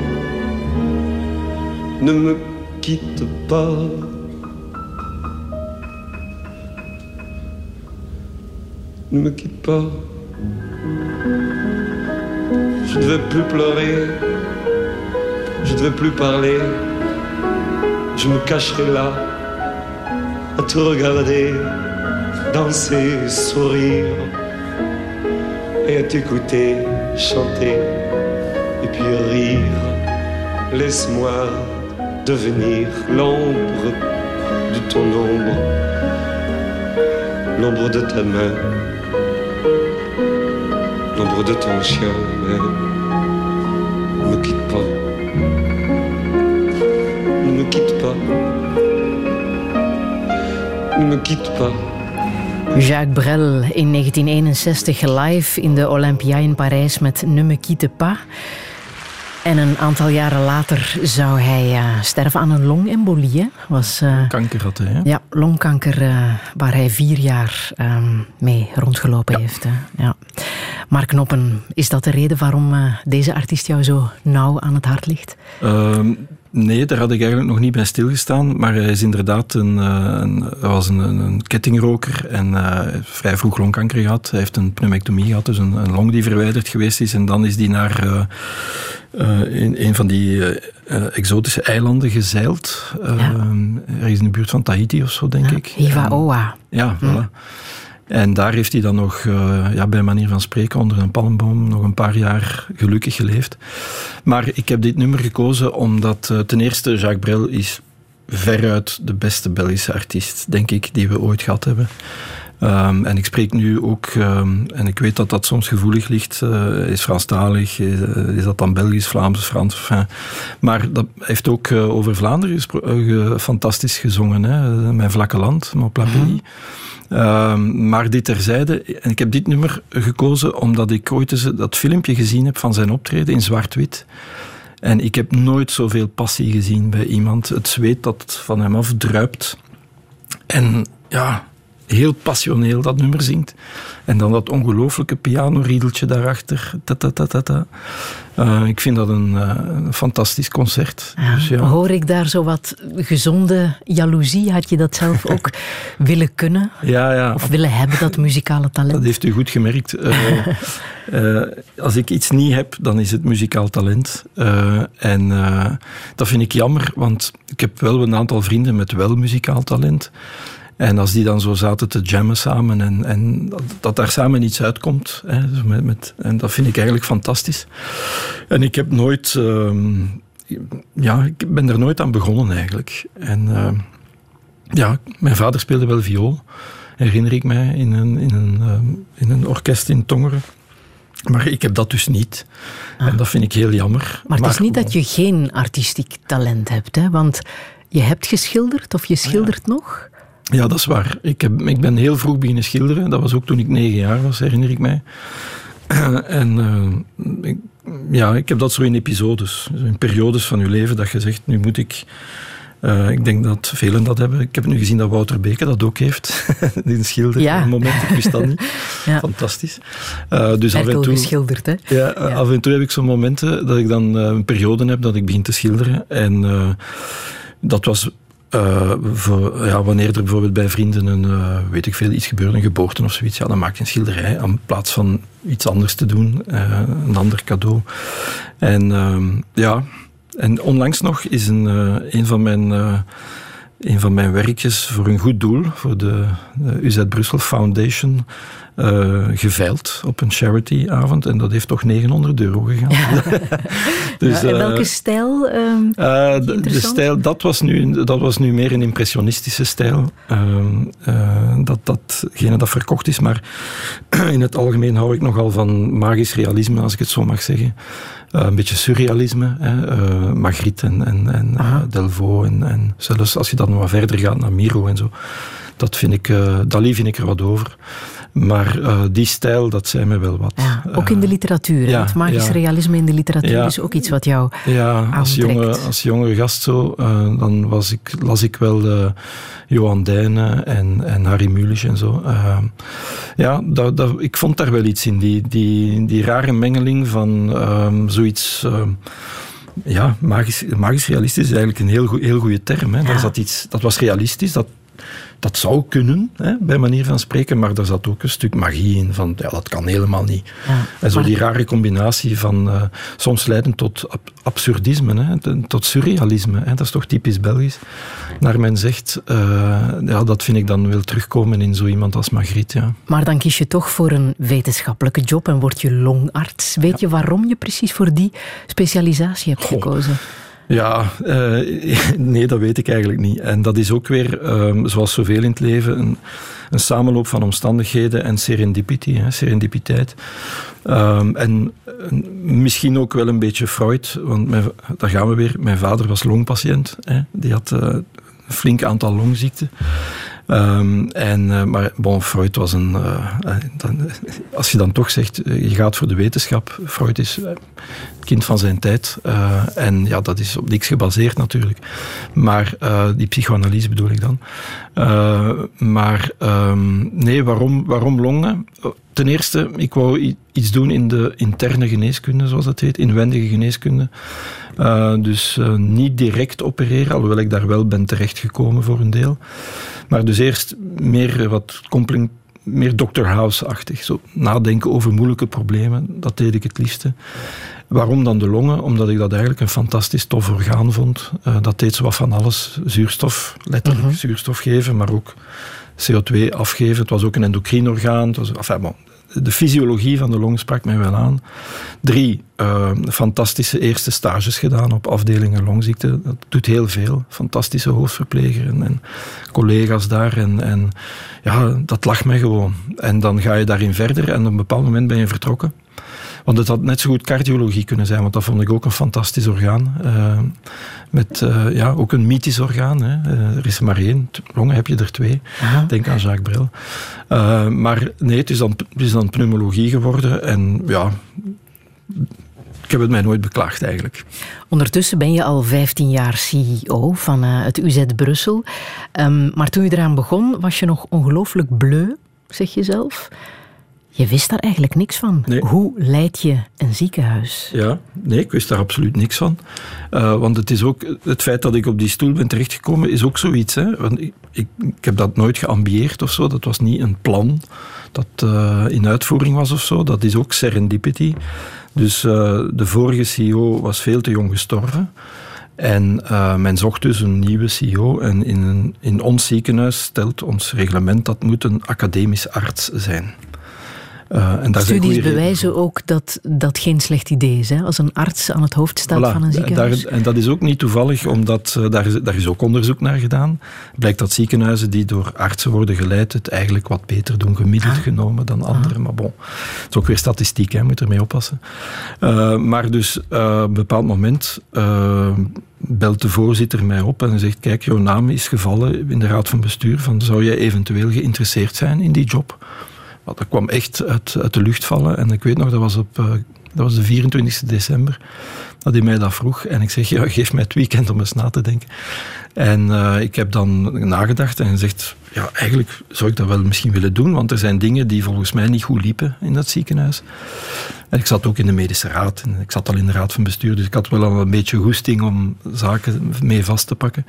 ne me quitte pas. Ne me quitte pas. Je ne veux plus pleurer. Je ne veux plus parler. Je me cacherai là à te regarder, danser, sourire et t'écouter chanter et puis rire. Laisse-moi devenir l'ombre de ton ombre, l'ombre de ta main, l'ombre de ton chien. Ne me quitte pas. Ne me quitte pas. Ne me quitte pas. Jacques Brel in 1961 live in de Olympia in Parijs met Ne me quitte pas. En een aantal jaren later zou hij uh, sterven aan een longembolie. Was, uh, kanker had hij, hè? Ja, longkanker uh, waar hij vier jaar um, mee rondgelopen ja. heeft. Hè? Ja. Mark Knoppen, is dat de reden waarom deze artiest jou zo nauw aan het hart ligt? Ehm, Nee, daar had ik eigenlijk nog niet bij stilgestaan. Maar hij is inderdaad een, een, hij was een, een kettingroker en uh, vrij vroeg longkanker gehad. Hij heeft een pneumectomie gehad, dus een, een long die verwijderd geweest is. En dan is hij naar uh, uh, in, een van die exotische eilanden gezeild. Ja. er is in de buurt van Tahiti of zo, denk ja, ik. Hivaoa. Ja, voilà. En daar heeft hij dan nog, uh, ja, bij manier van spreken, onder een palmboom nog een paar jaar gelukkig geleefd. Maar ik heb dit nummer gekozen omdat uh, ten eerste Jacques Brel is veruit de beste Belgische artiest, denk ik, die we ooit gehad hebben. Um, en ik spreek nu ook, um, en ik weet dat dat soms gevoelig ligt, uh, is Franstalig, is, uh, is, dat dan Belgisch, Vlaams, Frans, enfin. maar dat heeft ook uh, over Vlaanderen fantastisch gezongen, hè? Mijn vlakke land, Mon pays. Mm -hmm. maar dit terzijde, en ik heb dit nummer gekozen omdat ik ooit eens dat filmpje gezien heb van zijn optreden in zwart-wit. En ik heb nooit zoveel passie gezien bij iemand. Het zweet dat van hem afdruipt. En ja, heel passioneel dat nummer zingt. En dan dat ongelooflijke pianoriedeltje daarachter. Ta, ta, ta, ta, uh, ik vind dat een, uh, een fantastisch concert. Ja, dus ja. Hoor ik daar zo wat gezonde jaloezie? Had je dat zelf ook willen kunnen? Ja, ja. Of willen hebben, dat muzikale talent? Dat heeft u goed gemerkt. Uh, als ik iets niet heb, dan is het muzikaal talent. en dat vind ik jammer, want ik heb wel een aantal vrienden met wel muzikaal talent. En als die dan zo zaten te jammen samen en, en dat, dat daar samen iets uitkomt. Hè, met, met, en dat vind ik eigenlijk fantastisch. En ik heb nooit... Uh, ja, ik ben er nooit aan begonnen eigenlijk. En uh, ja, mijn vader speelde wel viool, herinner ik mij, in een, in een, uh, in een orkest in Tongeren. Maar ik heb dat dus niet. Ah. En dat vind ik heel jammer. Maar het is niet dat je geen artistiek talent hebt, hè? want je hebt geschilderd of je schildert ja. nog. Ja, dat is waar. Ik, heb, ik ben heel vroeg beginnen schilderen. Dat was ook toen ik negen jaar was, herinner ik mij. En uh, ik, ja, ik heb dat zo in episodes, in periodes van je leven, dat je zegt, nu moet ik... Uh, ik denk dat velen dat hebben. Ik heb nu gezien dat Wouter Beke dat ook heeft. Die schilder. Ja. Een moment, ik wist dat niet. ja. Fantastisch. Uh, dus af en toe, geschilderd, hè? Ja, ja, af en toe heb ik zo'n momenten dat ik dan een periode heb dat ik begin te schilderen. En dat was voor, ja, wanneer er bijvoorbeeld bij vrienden een, uh, weet ik veel, iets gebeurt, een geboorte of zoiets, ja, dan maak je een schilderij in plaats van iets anders te doen, uh, een ander cadeau. En ehm, ja, en onlangs nog is een, een van mijn een van mijn werkjes voor een goed doel, voor de UZ Brussel Foundation, uh, geveild op een charityavond. En dat heeft toch 900 euro gegaan. Ja. dus, ja, en welke stijl? Uh, de, de, stijl, dat was, nu, dat was nu meer een impressionistische stijl. Ehm, dat, datgene dat verkocht is. Maar in het algemeen hou ik nogal van magisch realisme, als ik het zo mag zeggen. een beetje surrealisme. Hè, Magritte en, en, en Delvaux. En, en zelfs als je dan wat verder gaat naar Miro en zo. Dat vind ik, Dali vind ik er wat over. Maar uh, die stijl, dat zei mij wel wat. Ja, ook in de literatuur. Ja, het magisch ja. realisme in de literatuur is ook iets wat jou Ja, als jonge, als jonge gast zo, uh, dan was ik, las ik wel uh, Johan Dijnen en, en Harry Mulisch en zo. ja, dat, dat, ik vond daar wel iets in. Die, die, die rare mengeling van um, zoiets ja, magisch, magisch realistisch is eigenlijk een heel, heel goede term. Hè. Zat iets, dat was realistisch, dat dat zou kunnen, hè, bij manier van spreken, maar daar zat ook een stuk magie in. Van, ja, dat kan helemaal niet. Ja, en zo die rare combinatie van uh, soms leidend tot ab absurdisme, hè, tot surrealisme. Hè, dat is toch typisch Belgisch. Naar men zegt, uh, ja, dat vind ik dan wel terugkomen in zo iemand als Magritte. Ja. Maar dan kies je toch voor een wetenschappelijke job en word je longarts. Weet je waarom je precies voor die specialisatie hebt Goh. gekozen? Ja, uh, nee, dat weet ik eigenlijk niet. En dat is ook weer, um, zoals zoveel in het leven, een, een samenloop van omstandigheden en serendipity, hè, serendipiteit. Um, en misschien ook wel een beetje Freud, want daar gaan we weer. Mijn vader was longpatiënt. Hè, die had uh, een flink aantal longziekten. Um, en, uh, maar Freud was een. Uh, dan, als je dan toch zegt, je gaat voor de wetenschap. Freud is kind van zijn tijd. En ja, dat is op niks gebaseerd natuurlijk. Maar die psychoanalyse bedoel ik dan. maar um, nee, waarom, waarom longen? Ten eerste, ik wou iets doen in de interne geneeskunde, zoals dat heet, inwendige geneeskunde. Uh, dus uh, niet direct opereren, alhoewel ik daar wel ben terechtgekomen voor een deel. Maar dus eerst meer wat meer Dr. House-achtig. Zo nadenken over moeilijke problemen, dat deed ik het liefste. Waarom dan de longen? Omdat ik dat eigenlijk een fantastisch tof orgaan vond. Uh, dat deed zo wat van alles. Zuurstof, letterlijk mhm. zuurstof geven, maar ook CO2 afgeven. Het was ook een endocrine orgaan. Was, de fysiologie van de long sprak mij wel aan. Drie, uh, fantastische eerste stages gedaan op afdelingen longziekte. Dat doet heel veel. Fantastische hoofdverpleger en, en collega's daar. En, en ja, dat lag mij gewoon. En dan ga je daarin verder en op een bepaald moment ben je vertrokken. Want het had net zo goed cardiologie kunnen zijn, want dat vond ik ook een fantastisch orgaan. Uh, met uh, ja, ook een mythisch orgaan. Hè. Uh, er is er maar één, longen heb je er twee. Aha. Denk aan Jacques Brel. maar nee, het is, dan, het is dan pneumologie geworden. En ja, ik heb het mij nooit beklaagd eigenlijk. Ondertussen ben je al 15 jaar CEO van het UZ Brussel. Um, maar toen je eraan begon, was je nog ongelooflijk bleu, zeg je zelf. Je wist daar eigenlijk niks van. Hoe leid je een ziekenhuis? Ja, nee, ik wist daar absoluut niks van. Uh, want het is ook, het feit dat ik op die stoel ben terechtgekomen, is ook zoiets. Hè? Want ik, ik, ik heb dat nooit geambieerd of zo. Dat was niet een plan dat uh, in uitvoering was of zo. Dat is ook serendipity. Dus uh, de vorige CEO was veel te jong gestorven. En uh, men zocht dus een nieuwe CEO. En in, in ons ziekenhuis stelt ons reglement dat moet een academisch arts zijn. Uh, en Studies bewijzen ook dat dat geen slecht idee is. Hè? Als een arts aan het hoofd staat van een ziekenhuis. Daar, en dat is ook niet toevallig, omdat uh, daar, is, daar is ook onderzoek naar gedaan. Blijkt dat ziekenhuizen die door artsen worden geleid het eigenlijk wat beter doen, gemiddeld ah. genomen, dan anderen. Ah. Maar bon, het is ook weer statistiek, hè, moet ermee oppassen. Uh, maar dus op een bepaald moment belt de voorzitter mij op en zegt: Kijk, jouw naam is gevallen in de raad van bestuur. Van, zou jij eventueel geïnteresseerd zijn in die job? Dat kwam echt uit, uit, de lucht vallen. En ik weet nog, dat was, op, uh, dat was de 24 december dat hij mij dat vroeg. En ik zeg, ja, geef mij het weekend om eens na te denken. En uh, ik heb dan nagedacht en gezegd, ja, eigenlijk zou ik dat wel misschien willen doen, want er zijn dingen die volgens mij niet goed liepen in dat ziekenhuis. En ik zat ook in de medische raad en ik zat al in de raad van bestuur, dus ik had wel al een beetje goesting om zaken mee vast te pakken.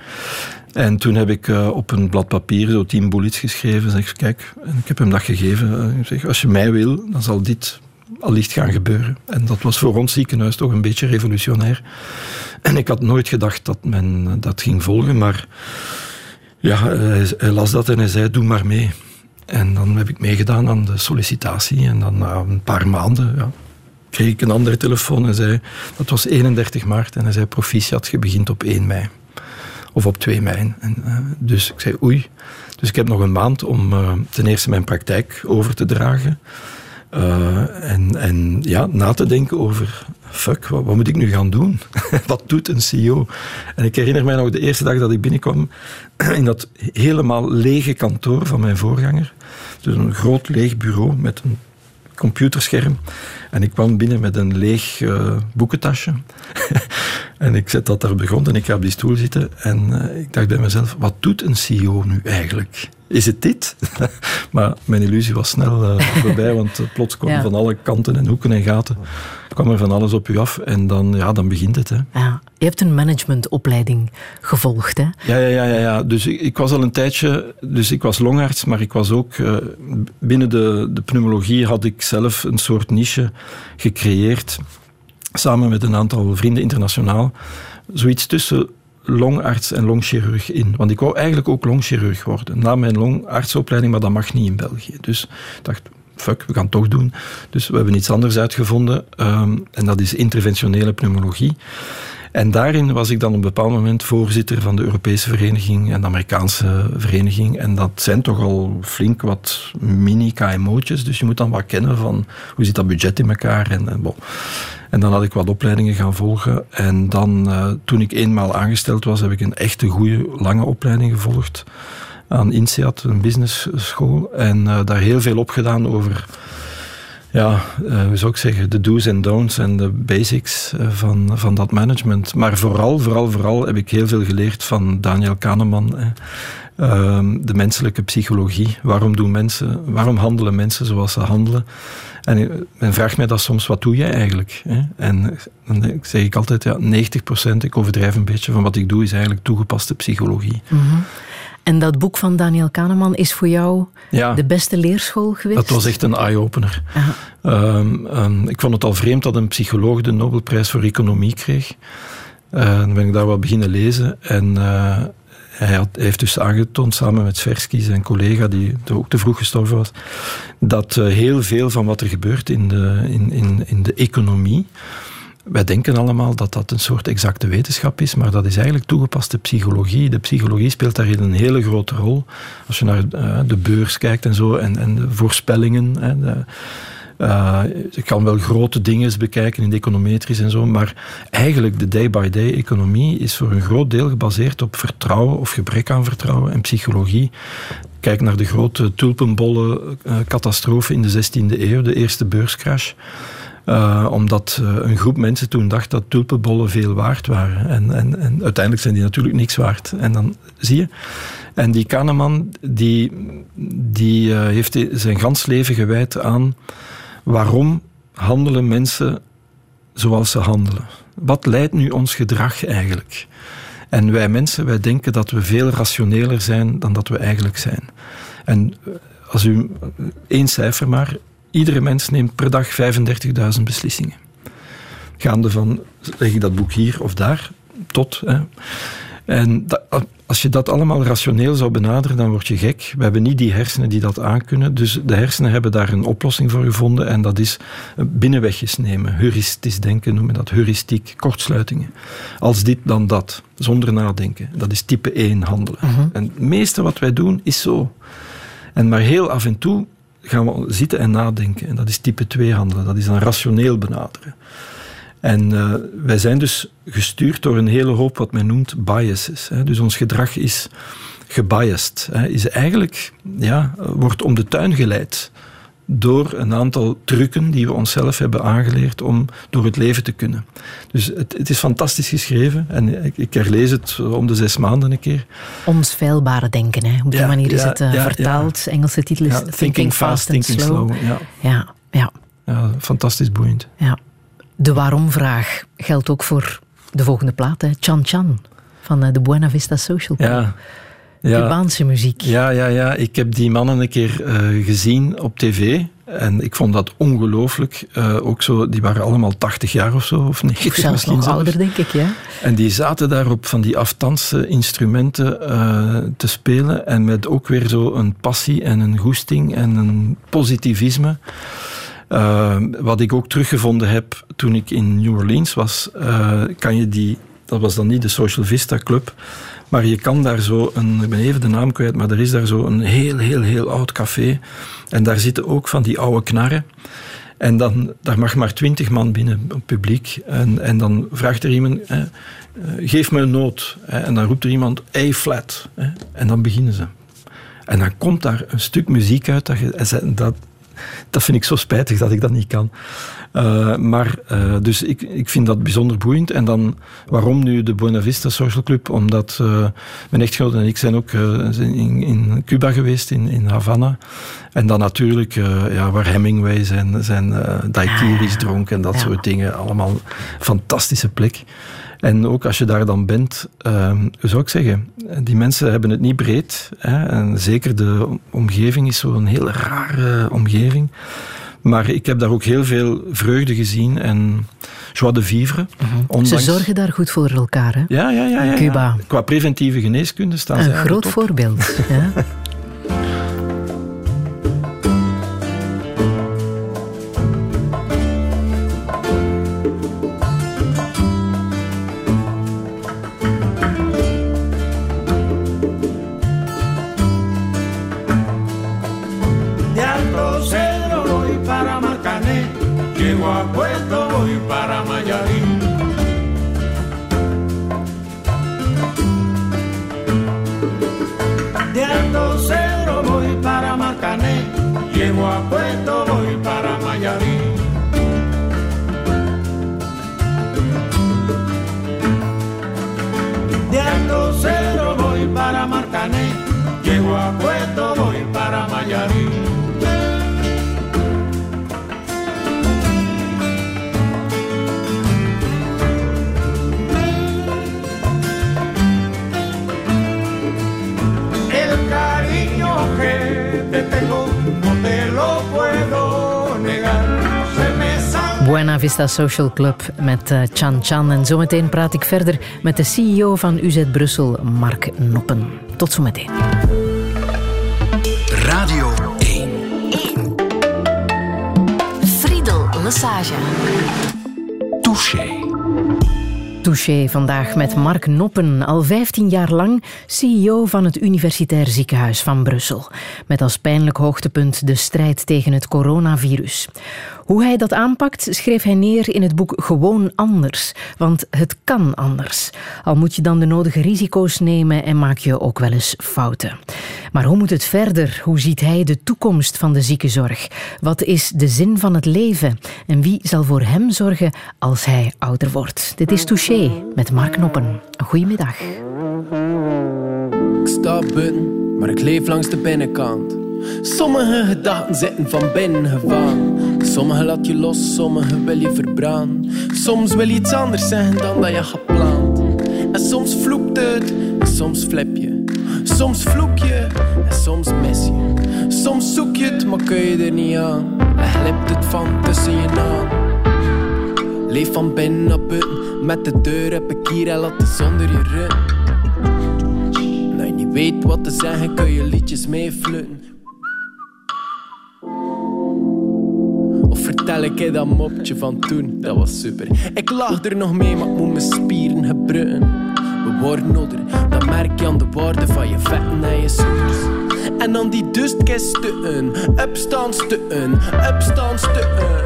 En toen heb ik uh, op een blad papier zo tien bullets geschreven. Zeg, kijk, en ik heb hem dat gegeven. Ik zeg, als je mij wil, dan zal dit allicht gaan gebeuren. En dat was voor ons ziekenhuis toch een beetje revolutionair. En ik had nooit gedacht dat men dat ging volgen, maar ja, hij, las dat en hij zei: Doe maar mee. En dan heb ik meegedaan aan de sollicitatie. En dan na een paar maanden ja, kreeg ik een andere telefoon en zei: Dat was 31 maart. En hij zei: Proficiat, je begint op 1 mei. Of op 2 mei. En, uh, dus ik zei: Oei. Dus ik heb nog een maand om ten eerste mijn praktijk over te dragen. Uh, en, en ja, na te denken over, fuck, wat, wat moet ik nu gaan doen? wat doet een CEO? En ik herinner mij nog de eerste dag dat ik binnenkwam in dat helemaal lege kantoor van mijn voorganger. Dus een groot leeg bureau met een computerscherm. En ik kwam binnen met een leeg uh, boekentasje. en ik zet dat daar grond en ik ga op die stoel zitten. En uh, ik dacht bij mezelf, wat doet een CEO nu eigenlijk? Is het dit? maar mijn illusie was snel uh, voorbij, want uh, plots kwam van alle kanten en hoeken en gaten kwam er van alles op u af en dan, ja, dan begint het. Hè. Ja, je hebt een managementopleiding gevolgd, hè? Ja, ja, ja, ja, ja. dus ik, ik, was al een tijdje, dus ik was longarts, maar ik was ook, uh, binnen de, de pneumologie had ik zelf een soort niche gecreëerd, samen met een aantal vrienden internationaal. Zoiets tussen longarts en longchirurg in. Want ik wou eigenlijk ook longchirurg worden. Na mijn longartsopleiding, maar dat mag niet in België. Dus ik dacht, fuck, we gaan het toch doen. Dus we hebben iets anders uitgevonden. Um, en dat is interventionele pneumologie. En daarin was ik dan op een bepaald moment voorzitter van de Europese vereniging en de Amerikaanse vereniging. En dat zijn toch al flink wat mini-KMO'tjes. Dus je moet dan wat kennen van hoe zit dat budget in elkaar. En, en, bon. En dan had ik wat opleidingen gaan volgen. En dan, uh, toen ik eenmaal aangesteld was, heb ik een echte goede, lange opleiding gevolgd aan INSEAD, een business school. En uh, daar heel veel op gedaan over ja, uh, hoe zou ik zeggen, de do's en don'ts en de basics van, van dat management. Maar vooral, vooral, vooral heb ik heel veel geleerd van Daniel Kahneman. Uh, de menselijke psychologie. Waarom doen mensen, waarom handelen mensen zoals ze handelen? En men vraagt mij dat soms, wat doe jij eigenlijk? Hè? En dan zeg ik altijd, ja, 90%, ik overdrijf een beetje, van wat ik doe is eigenlijk toegepaste psychologie. Mm -hmm. En dat boek van Daniel Kahneman is voor jou Ja. de beste leerschool geweest? Dat was echt een eye-opener. Ehm, ehm, ik vond het al vreemd dat een psycholoog de Nobelprijs voor economie kreeg. Eh, dan ben ik daar wat beginnen lezen. En eh, hij, heeft dus aangetoond, samen met Sversky, zijn collega, die ook te vroeg gestorven was, dat eh, heel veel van wat er gebeurt in de, in, in, in de economie. Wij denken allemaal dat dat een soort exacte wetenschap is, maar dat is eigenlijk toegepaste psychologie. De psychologie speelt daarin een hele grote rol. Als je naar eh, de beurs kijkt en zo, en, en de voorspellingen. Eh, je kan wel grote dingen bekijken in de econometrisch en zo, maar eigenlijk de day-by-day economie is voor een groot deel gebaseerd op vertrouwen of gebrek aan vertrouwen en psychologie. Kijk naar de grote tulpenbollen-catastrofe in de 16e eeuw, de eerste beurscrash. Eh, omdat eh, een groep mensen toen dacht dat tulpenbollen veel waard waren. En, en, en uiteindelijk zijn die natuurlijk niks waard. En dan zie je. En die Kahneman die, die eh, heeft zijn gans leven gewijd aan waarom handelen mensen zoals ze handelen. Wat leidt nu ons gedrag eigenlijk? En wij mensen, wij denken dat we veel rationeler zijn dan dat we eigenlijk zijn. En eh, als u één cijfer maar, iedere mens neemt per dag 35.000 beslissingen. Gaande van, leg ik dat boek hier of daar, tot. Hè. En dat, als je dat allemaal rationeel zou benaderen, dan word je gek. We hebben niet die hersenen die dat aankunnen. Dus de hersenen hebben daar een oplossing voor gevonden. En dat is binnenwegjes nemen. Heuristisch denken noemen we dat. Heuristiek, kortsluitingen. Als dit, dan dat. Zonder nadenken. Dat is type 1 handelen. En het meeste wat wij doen is zo. En maar heel af en toe gaan we zitten en nadenken. En dat is type 2 handelen. Dat is dan rationeel benaderen. En uh, wij zijn dus gestuurd door een hele hoop wat men noemt biases. Hè. Dus ons gedrag is gebiased. Hè. Is eigenlijk, ja, wordt om de tuin geleid door een aantal trucken die we onszelf hebben aangeleerd om door het leven te kunnen. Dus het, het is fantastisch geschreven en ik, ik, herlees het om de zes maanden een keer. Ons feilbare denken, hè. op die ja, manier is ja, het uh, ja, vertaald. Engelse titel is thinking, Fast, and Thinking Slow. slow ja. Ja, ja. ja, fantastisch boeiend. Ja. De waarom-vraag geldt ook voor de volgende plaat, hè. Chan Chan van de Buena Vista Social Club. Ja. Ja. Cubaanse muziek. Ja, ja, ja. Ik heb die mannen een keer uh, gezien op tv. En ik vond dat ongelooflijk. Uh, ook zo, die waren allemaal 80 jaar of zo, of 90 of zelfs misschien nog zelfs. ouder, denk ik, ja. En die zaten daar op van die aftanse instrumenten uh, te spelen. En met ook weer zo een passie en een goesting en een positivisme. Uh, wat ik ook teruggevonden heb toen ik in New Orleans was, uh, kan je die, dat was dan niet de Social Vista Club, maar je kan daar zo een, ik ben even de naam kwijt, maar er is daar zo een heel, heel, heel oud café. En daar zitten ook van die oude knarren. En dan, daar mag maar twintig man binnen, publiek. En, en dan vraagt er iemand, eh, geef me een noot. Eh, en dan roept er iemand, A-flat. Eh, en dan beginnen ze. En dan komt daar een stuk muziek uit. Dat, dat, dat vind ik zo spijtig dat ik dat niet kan. Uh, maar, uh, dus ik, ik vind dat bijzonder boeiend. En dan, waarom nu de Buena Vista Social Club? Omdat uh, mijn echtgenoot en ik zijn ook in, in Cuba geweest, in, in Havana. En dan natuurlijk, ja, waar Hemingway zijn, zijn daiquiris dronk en dat ja. soort dingen. Allemaal fantastische plek. En ook als je daar dan bent, uh, hoe zou ik zeggen, die mensen hebben het niet breed. Hè, en zeker de omgeving is zo'n heel rare omgeving. Maar ik heb daar ook heel veel vreugde gezien en joie de vivre. Ondanks... Ze zorgen daar goed voor elkaar, hè? Ja, ja, ja. ja, Cuba. Ja. Qua preventieve geneeskunde staan Een ze groot top. voorbeeld. ja. A cuando voy para Miami. El cariño que te tengo te lo puedo negar. Buena Vista Social Club met eh, Chan Chan. En zometeen praat ik verder met de CEO van UZ Brussel, Mark Noppen. Tot zometeen. Massage. Touché. Touché vandaag met Mark Noppen, al 15 jaar lang CEO van het Universitair Ziekenhuis van Brussel. Met als pijnlijk hoogtepunt de strijd tegen het coronavirus. Hoe hij dat aanpakt, schreef hij neer in het boek Gewoon Anders. Want het kan anders. Al moet je dan de nodige risico's nemen en maak je ook wel eens fouten. Maar hoe moet het verder? Hoe ziet hij de toekomst van de ziekenzorg? Wat is de zin van het leven? En wie zal voor hem zorgen als hij ouder wordt? Dit is Touché met Mark Noppen. Goedemiddag. Ik sta maar ik leef langs de binnenkant. Sommige gedachten zitten van binnen gevangen. Sommige laat je los, sommige wil je verbranden. Soms wil je iets anders zeggen dan dat je gepland. En soms vloekt het, en soms flip je. Soms vloek je, en soms mis je. Soms zoek je het, maar kun je er niet aan. En glipt het van tussen je naam. Leef van binnen naar buiten, met de deur heb ik hier en laat zonder je run. Nou, je niet weet wat te zeggen, kun je liedjes meeflutten. Vertel ik je dat mopje van toen, dat was super. Ik lach er nog mee, maar ik moet mijn spieren gebruiken. We worden ouder, dan merk je aan de waarde van je vetten en je suikers. En dan die dustkisten, upstandstukken, upstandstukken.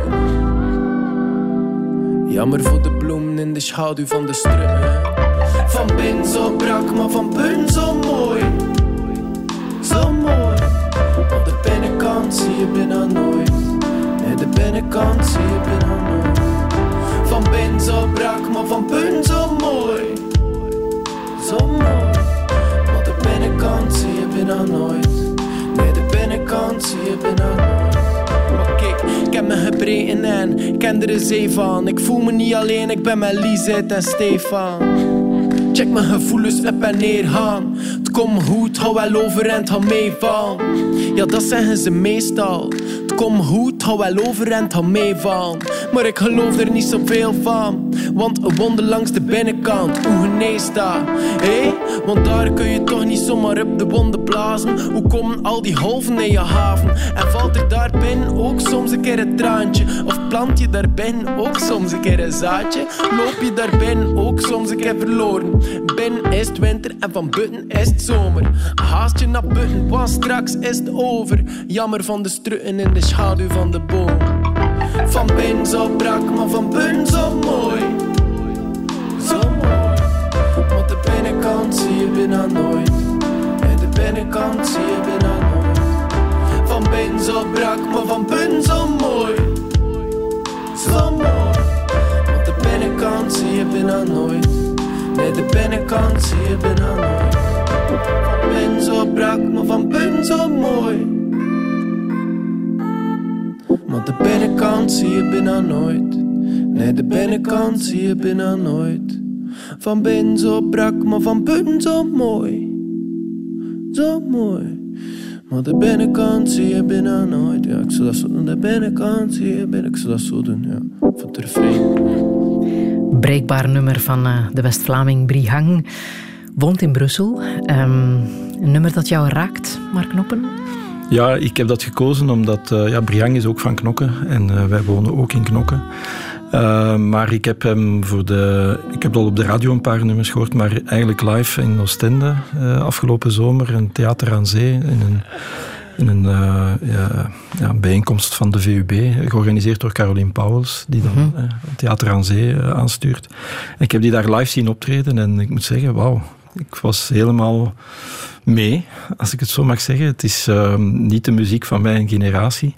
Jammer voor de bloemen in de schaduw van de strukken. Van binnen zo brak, maar van binnen zo mooi. Zo mooi. Op de binnenkant zie je binnen nooit. De binnenkant nooit. Van binnen zo brak, maar van binnen zo mooi. Zo mooi. Want de binnenkant zie je binnen nooit. Nee, de binnenkant zie je binnen nooit. Maar kijk, ik heb me gebreken en ken er een zee van. Ik voel me niet alleen, ik ben met Lisette en Stefan. Check mijn gevoelens op en neer gaan. Het komt goed, hou wel overeind, hou meevallen. Ja, dat zeggen ze meestal. Komt goed, hou wel overeind, hou meevallen. Maar ik geloof er niet zoveel van. Want een wonder langs de binnenkant, hoe geneest dat? Hé, want daar kun je toch niet zomaar op de wonden blazen. Hoe komen al die golven in je haven? En valt er daar binnen ook soms een keer een traantje? Of plant je daar binnen ook soms een keer een zaadje? Loop je daar binnen ook soms een keer verloren? Binnen is het winter en van buiten is het zomer. Haast je naar buiten, want straks is het over. Jammer van de strutten in de schaduw van de boom. Van binnen zo brak, maar van buiten zo mooi. Zo mooi. Want de binnenkant zie je binnen nooit. En de binnenkant zie je binnen nooit. Van binnen zo brak, maar van buiten zo mooi. Zo mooi. Want de binnenkant zie je binnen nooit. Nee, de binnenkant zie je binnen nooit. Van binnen zo brak, maar van binnen zo mooi. Want de binnenkant zie je binnen nooit. Nee, de binnenkant zie je binnen nooit. Van binnen zo brak, maar van binnen zo mooi. Zo mooi. Maar de binnenkant zie je binnen nooit. Ja, ik zal dat zo doen. De binnenkant zie je binnen. Ik zal dat zo doen, ja. Van het refrein. Breekbaar nummer van uh, de West-Vlaming Brihang. Woont in Brussel. Um, een nummer dat jou raakt, Mark Knoppen? Ja, ik heb dat gekozen omdat uh, ja, Briang is ook van Knokken en uh, wij wonen ook in Knokken. Uh, maar ik heb hem voor de. Ik heb al op de radio een paar nummers gehoord, maar eigenlijk live in Oostende afgelopen zomer, een theater aan zee, in een, in een ja, ja, bijeenkomst van de VUB, georganiseerd door Caroline Pauwels, die dan mm -hmm. theater aan zee aanstuurt. En ik heb die daar live zien optreden en ik moet zeggen, wauw, ik was helemaal mee, als ik het zo mag zeggen. Het is uh, niet de muziek van mijn generatie,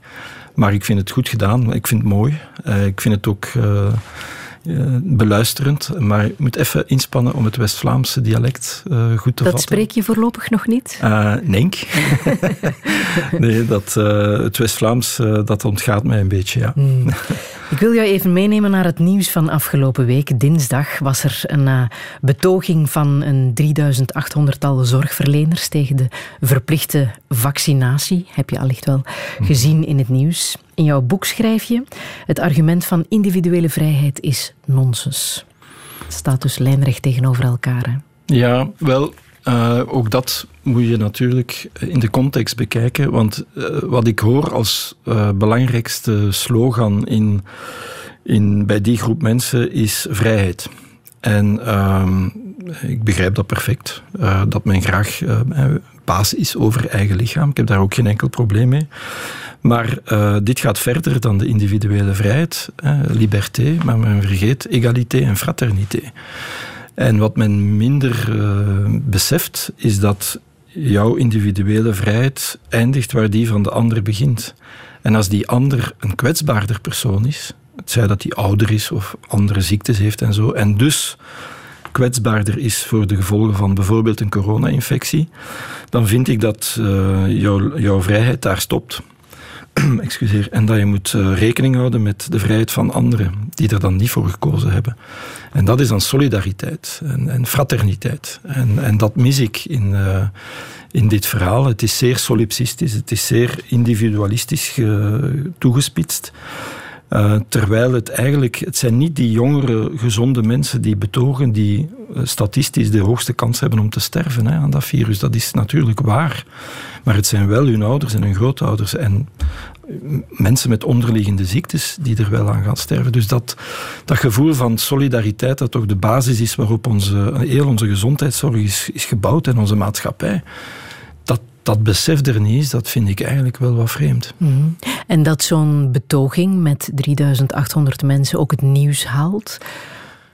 maar ik vind het goed gedaan. Ik vind het mooi. Uh, ik vind het ook uh, beluisterend, maar ik moet even inspannen om het West-Vlaamse dialect goed te dat vatten. Dat spreek je voorlopig nog niet? nee. nee, dat, het West-Vlaams, dat ontgaat mij een beetje, ja. Hmm. Ik wil jou even meenemen naar het nieuws van afgelopen week. Dinsdag was er een betoging van een 3800-tal zorgverleners tegen de verplichte vaccinatie. Heb je allicht wel gezien in het nieuws. In jouw boek schrijf je: het argument van individuele vrijheid is nonsens. Het staat dus lijnrecht tegenover elkaar. Ja, wel, uh, ook dat moet je natuurlijk in de context bekijken. Want uh, wat ik hoor als uh, belangrijkste slogan in, in, bij die groep mensen is vrijheid. En uh, ik begrijp dat perfect. dat men graag baas is over eigen lichaam. Ik heb daar ook geen enkel probleem mee. Maar dit gaat verder dan de individuele vrijheid, liberté, maar men vergeet egalité en fraternité. En wat men minder uh, beseft, is dat jouw individuele vrijheid eindigt waar die van de ander begint. En als die ander een kwetsbaarder persoon is, het zij dat hij ouder is of andere ziektes heeft en zo, en dus kwetsbaarder is voor de gevolgen van bijvoorbeeld een corona-infectie, dan vind ik dat uh, jouw, vrijheid daar stopt. Excuseer. En dat je moet uh, rekening houden met de vrijheid van anderen, die er dan niet voor gekozen hebben. En dat is dan solidariteit en, en fraterniteit. En, en, dat mis ik in, uh, in dit verhaal. Het is zeer solipsistisch, het is zeer individualistisch ge, toegespitst. Uh, terwijl het eigenlijk, het zijn niet die jongere, gezonde mensen die betogen, die uh, statistisch de hoogste kans hebben om te sterven hè, aan dat virus. Dat is natuurlijk waar. Maar het zijn wel hun ouders en hun grootouders en mensen met onderliggende ziektes die er wel aan gaan sterven. Dus dat, dat gevoel van solidariteit, dat toch de basis is waarop onze, heel onze gezondheidszorg is, is gebouwd en onze maatschappij dat, besef er niet is, dat vind ik eigenlijk wel wat vreemd. Mm. En dat zo'n betoging met 3800 mensen ook het nieuws haalt.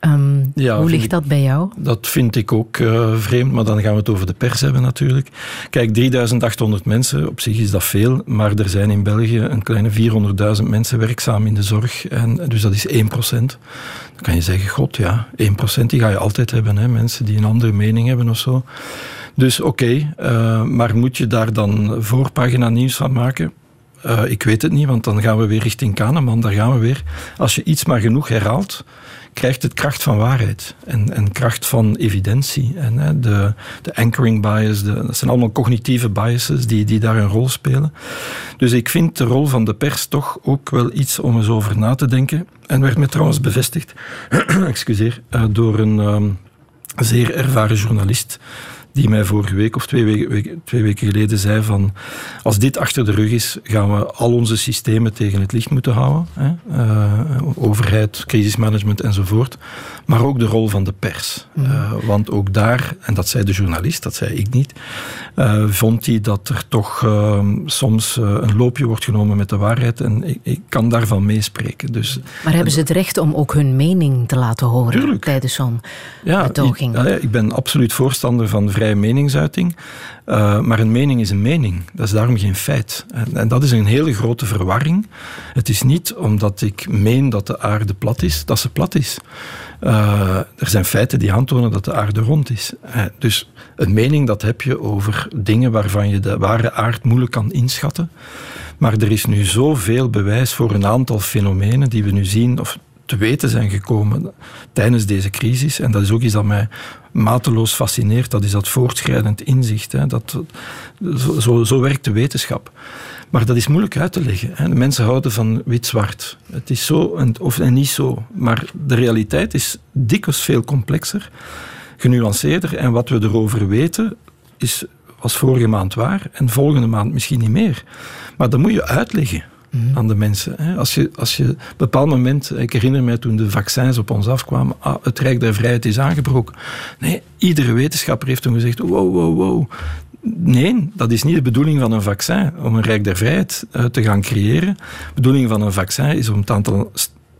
Um, ja, hoe ligt dat bij jou? Dat vind ik ook uh, vreemd, maar dan gaan we het over de pers hebben natuurlijk. Kijk, 3800 mensen, op zich is dat veel, maar er zijn in België een kleine 400.000 mensen werkzaam in de zorg. En, dus dat is 1%. Dan kan je zeggen, god ja, 1% die ga je altijd hebben. Hè, mensen die een andere mening hebben of zo. Dus oké, uh, maar moet je daar dan voorpagina nieuws van maken? Uh, ik weet het niet, want dan gaan we weer richting Kahneman. Daar gaan we weer. Als je iets maar genoeg herhaalt, krijgt het kracht van waarheid en, en kracht van evidentie. En hè, de, de anchoring bias, de, dat zijn allemaal cognitieve biases die, die daar een rol spelen. Dus ik vind de rol van de pers toch ook wel iets om eens over na te denken. En werd me trouwens bevestigd, excuseer, uh, door een um, zeer ervaren journalist die mij vorige week of twee weken, twee weken geleden zei van als dit achter de rug is, gaan we al onze systemen tegen het licht moeten houden. Hè? Uh, overheid, crisismanagement enzovoort. Maar ook de rol van de pers. Mm. Uh, want ook daar, en dat zei de journalist, dat zei ik niet, uh, vond hij dat er toch ehm, soms een loopje wordt genomen met de waarheid. En ik, ik kan daarvan meespreken. Dus, maar hebben ze het recht om ook hun mening te laten horen tuurlijk. tijdens zo'n ja, betoging? Ik, ik ben absoluut voorstander van vrij vrije meningsuiting. Maar een mening is een mening. Dat is daarom geen feit. En, en, dat is een hele grote verwarring. Het is niet omdat ik meen dat de aarde plat is, dat ze plat is. Uh, er zijn feiten die aantonen dat de aarde rond is. Uh, dus een mening, dat heb je over dingen waarvan je de ware aard moeilijk kan inschatten. Maar er is nu zoveel bewijs voor een aantal fenomenen die we nu zien, of te weten zijn gekomen tijdens deze crisis. En dat is ook iets dat mij mateloos fascineert. Dat is dat voortschrijdend inzicht. Hè. Dat, zo, zo werkt de wetenschap. Maar dat is moeilijk uit te leggen. Hè. De mensen houden van wit-zwart. Het is zo en, of en niet zo. Maar de realiteit is dikwijls veel complexer, genuanceerder. En wat we erover weten, is, was vorige maand waar en volgende maand misschien niet meer. Maar dat moet je uitleggen. Mhm. aan de mensen. Als je, als je op een bepaald moment, ik herinner mij toen de vaccins op ons afkwamen, ah, het Rijk der Vrijheid is aangebroken. Nee, iedere wetenschapper heeft toen gezegd, wow, wow, wow. Nee, dat is niet de bedoeling van een vaccin, om een Rijk der Vrijheid uh, te gaan creëren. De bedoeling van een vaccin is om het aantal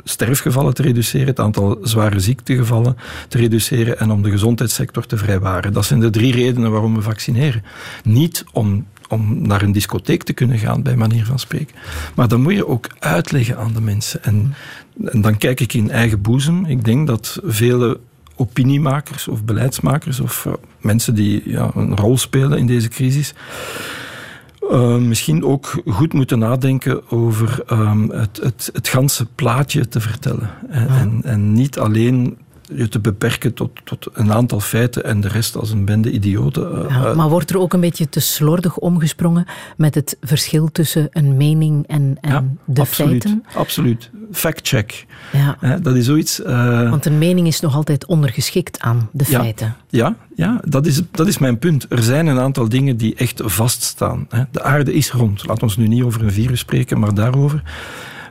sterfgevallen te reduceren, het aantal zware ziektegevallen te reduceren en om de gezondheidssector te vrijwaren. Dat zijn de drie redenen waarom we vaccineren. Niet om om naar een discotheek te kunnen gaan, bij manier van spreken. Maar dan moet je ook uitleggen aan de mensen. En, en dan kijk ik in eigen boezem. Ik denk dat vele opiniemakers of beleidsmakers of uh, mensen die ja, een rol spelen in deze crisis. Uh, misschien ook goed moeten nadenken over um, het, het, het ganse plaatje te vertellen. En, en, en, niet alleen je te beperken tot, tot een aantal feiten en de rest als een bende idioten. Ja, maar wordt er ook een beetje te slordig omgesprongen met het verschil tussen een mening en, en ja, de absoluut, feiten? Absoluut. Fact-check. Ja. dat is zoiets. Want een mening is nog altijd ondergeschikt aan de feiten. Ja, ja dat, is, dat is mijn punt. Er zijn een aantal dingen die echt vaststaan. De aarde is rond. Laat ons nu niet over een virus spreken, maar daarover.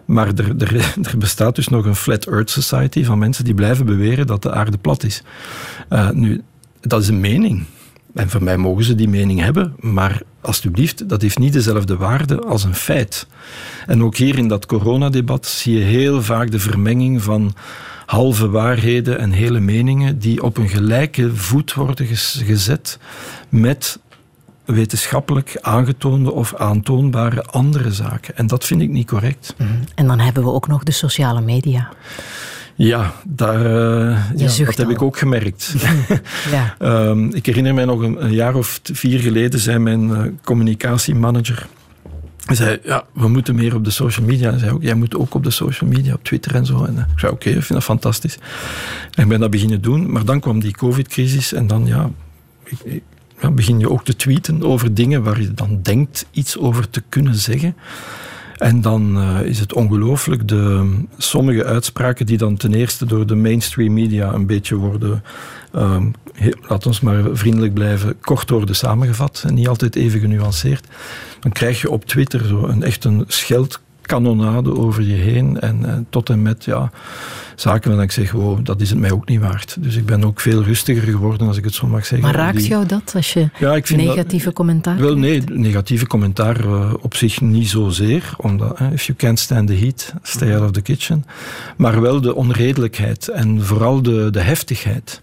Maar er, er, er, bestaat dus nog een Flat Earth Society van mensen die blijven beweren dat de aarde plat is. Uh, nu, dat is een mening. En voor mij mogen ze die mening hebben, maar alsjeblieft, dat heeft niet dezelfde waarde als een feit. En ook hier in dat coronadebat zie je heel vaak de vermenging van halve waarheden en hele meningen die op een gelijke voet worden gezet met wetenschappelijk aangetoonde of aantoonbare andere zaken. En dat vind ik niet correct. Mhm. En dan hebben we ook nog de sociale media. Ja, daar, uh, ja, dat heb ik ook gemerkt. ja. um, ik herinner mij nog een, een, jaar of vier geleden zei mijn uh, communicatiemanager. Hij zei, ja, we moeten meer op de social media. Hij zei ook, jij moet ook op de social media, op Twitter en zo. En ik zei, oké, okay, ik vind dat fantastisch. En ik ben dat beginnen doen. Maar dan kwam die covid-crisis en dan, ja, ik, ik, ja, begin je ook te tweeten over dingen waar je dan denkt iets over te kunnen zeggen. En dan uh, is het ongelooflijk de sommige uitspraken die dan ten eerste door de mainstream media een beetje worden, uh, laat ons maar vriendelijk blijven, kort worden samengevat en niet altijd even genuanceerd. Dan krijg je op Twitter zo een echt een scheld kanonade over je heen. En, en, tot en met ja, zaken waarvan ik zeg, wow, dat is het mij ook niet waard. Dus ik ben ook veel rustiger geworden, als ik het zo mag zeggen. Maar raakt jou dat, als je ja, negatieve dat, commentaar Wel, nee, negatieve commentaar uh, op zich niet zozeer. Omdat, uh, if you can't stand the heat, stay out of the kitchen. Maar wel de onredelijkheid en vooral de, de heftigheid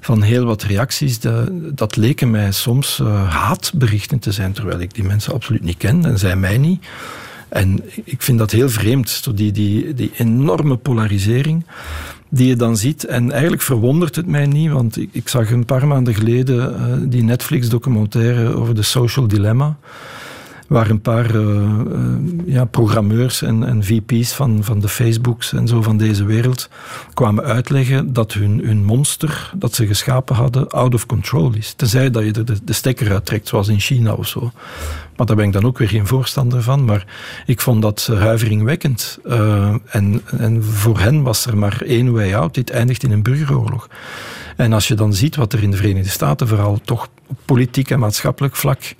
van heel wat reacties, de, dat leken mij soms uh, haatberichten te zijn, terwijl ik die mensen absoluut niet ken en zij mij niet. En ik vind dat heel vreemd, die, die, die enorme polarisering die je dan ziet. En eigenlijk verwondert het mij niet, want ik, ik zag een paar maanden geleden uh, die Netflix-documentaire over de social dilemma waar een paar uh, uh, ja, programmeurs en, en, VP's van, van de Facebooks en zo van deze wereld kwamen uitleggen dat hun, hun monster dat ze geschapen hadden out of control is. Tenzij dat je er de, de stekker uittrekt, zoals in China of zo. Maar daar ben ik dan ook weer geen voorstander van. Maar ik vond dat huiveringwekkend. Uh, en, en voor hen was er maar één way out. Dit eindigt in een burgeroorlog. En als je dan ziet wat er in de Verenigde Staten vooral toch politiek en maatschappelijk vlak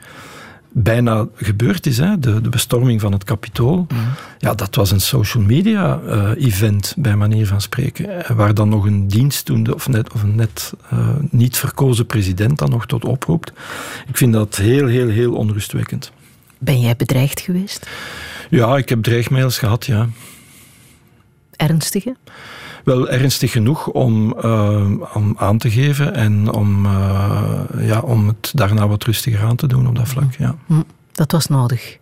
bijna gebeurd is, hè? De, de bestorming van het kapitool. Mm. Ja, dat was een social media uh, event, bij manier van spreken. Waar dan nog een dienstdoende of net, of een net uh, niet verkozen president dan nog tot oproept. Ik vind dat heel, heel, heel onrustwekkend. Ben jij bedreigd geweest? Ja, ik heb dreigmails gehad, ja. Ernstige? Wel ernstig genoeg om, uh, om aan te geven en om, uh, ja, om het daarna wat rustiger aan te doen op dat vlak. Ja. Hm, dat was nodig.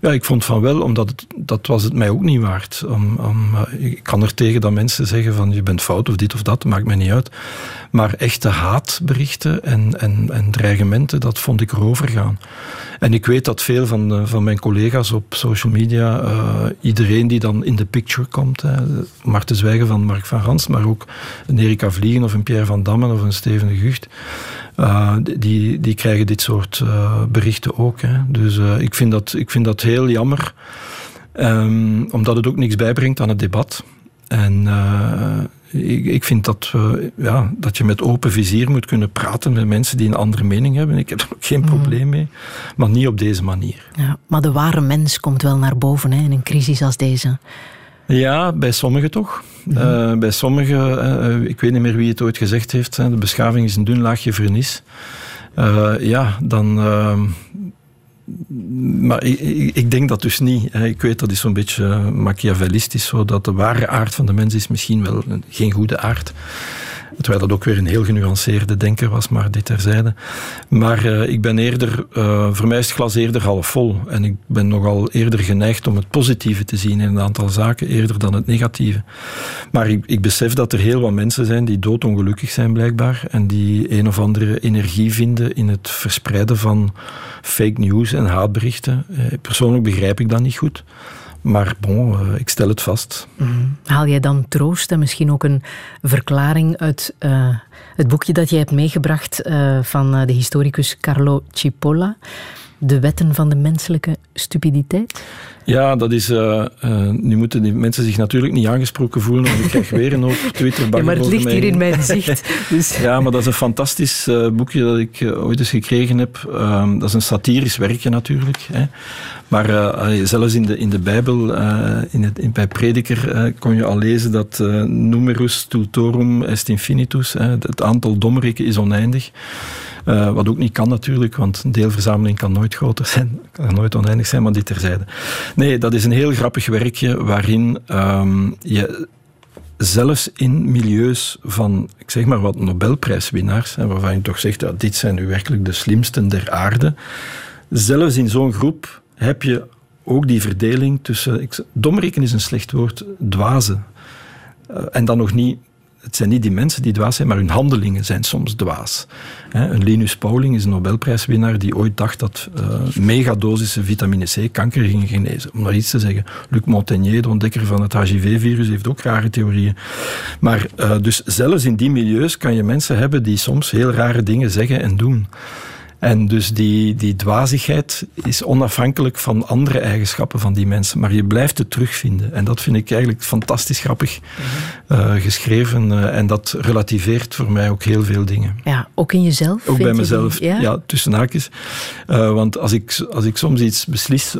Ja, ik vond van wel, omdat het, dat was het mij ook niet waard. Om, om, uh, ik kan er tegen dat mensen zeggen van je bent fout of dit of dat, maakt mij niet uit. Maar echte haatberichten en, en, en dreigementen, dat vond ik erover gaan. En ik weet dat veel van, uh, van mijn collega's op social media, uh, iedereen die dan in de picture komt, hè, maar zwijgen van Mark van Rans, maar ook een Erika Vliegen of een Pierre van Dammen of een Steven de Gucht, uh, die, die krijgen dit soort berichten ook. Hè. Dus ik, vind dat, ik vind dat heel jammer, um, omdat het ook niks bijbrengt aan het debat. En ik, ik, vind dat, ja, dat je met open vizier moet kunnen praten met mensen die een andere mening hebben. Ik heb er ook geen probleem mee, maar niet op deze manier. Ja, maar de ware mens komt wel naar boven hè, in een crisis als deze. Ja, bij sommigen toch. Mm -hmm. uh, bij sommigen, uh, ik weet niet meer wie het ooit gezegd heeft, de beschaving is een dun laagje vernis. Uh, ja, dan, maar ik, ik, denk dat dus niet. Ik weet dat is zo'n beetje machiavellistisch, zo dat de ware aard van de mens is misschien wel geen goede aard. Terwijl dat ook weer een heel genuanceerde denker was, maar dit terzijde. Maar uh, ik ben eerder, uh, voor mij is het glas eerder half vol. En ik ben nogal eerder geneigd om het positieve te zien in een aantal zaken, eerder dan het negatieve. Maar ik, ik besef dat er heel wat mensen zijn die doodongelukkig zijn, blijkbaar. En die een of andere energie vinden in het verspreiden van fake news en haatberichten. Uh, persoonlijk begrijp ik dat niet goed Maar bon, eh, ik stel het vast. Mhm. Haal jij dan troost en misschien ook een verklaring uit uh, het boekje dat jij hebt meegebracht uh, van de historicus Carlo Cipolla? De wetten van de menselijke stupiditeit? Ja, dat is. Uh, uh, nu moeten die mensen zich natuurlijk niet aangesproken voelen, want ik krijg weer een op Twitter. Ja, maar het ligt hier in mijn zicht. Dus. Ja, maar dat is een fantastisch uh, boekje dat ik ooit eens gekregen heb. Um, dat is een satirisch werkje natuurlijk. Hè. Maar zelfs in de, in de Bijbel, in het, in, bij Prediker, kon je al lezen dat numerus tutorum est infinitus. Hè. Het aantal dommeriken is oneindig. Uh, wat ook niet kan natuurlijk, want een deelverzameling kan nooit groter zijn, kan nooit oneindig zijn, maar dit terzijde. Nee, dat is een heel grappig werkje waarin um, je zelfs in milieus van, ik zeg maar wat, Nobelprijswinnaars, hè, waarvan je toch zegt, ja, dit zijn nu werkelijk de slimsten der aarde, zelfs in zo'n groep heb je ook die verdeling tussen, ik, domrekenen is een slecht woord, dwazen. Uh, en dan nog niet het zijn niet die mensen die dwaas zijn, maar hun handelingen zijn soms dwaas. Een Linus Pauling is een Nobelprijswinnaar die ooit dacht dat uh, megadosissen vitamine C kanker gingen genezen. Om maar iets te zeggen. Luc Montagnier, de ontdekker van het HIV-virus, heeft ook rare theorieën. Maar uh, dus zelfs in die milieus kan je mensen hebben die soms heel rare dingen zeggen en doen. En dus die, die dwazigheid is onafhankelijk van andere eigenschappen van die mensen. Maar je blijft het terugvinden. En dat vind ik eigenlijk fantastisch grappig uh, geschreven. Uh, en dat relativeert voor mij ook heel veel dingen. Ja, ook in jezelf? Ook bij mezelf, die, ja? ja? tussen haakjes. Uh, want als ik, als ik soms iets beslis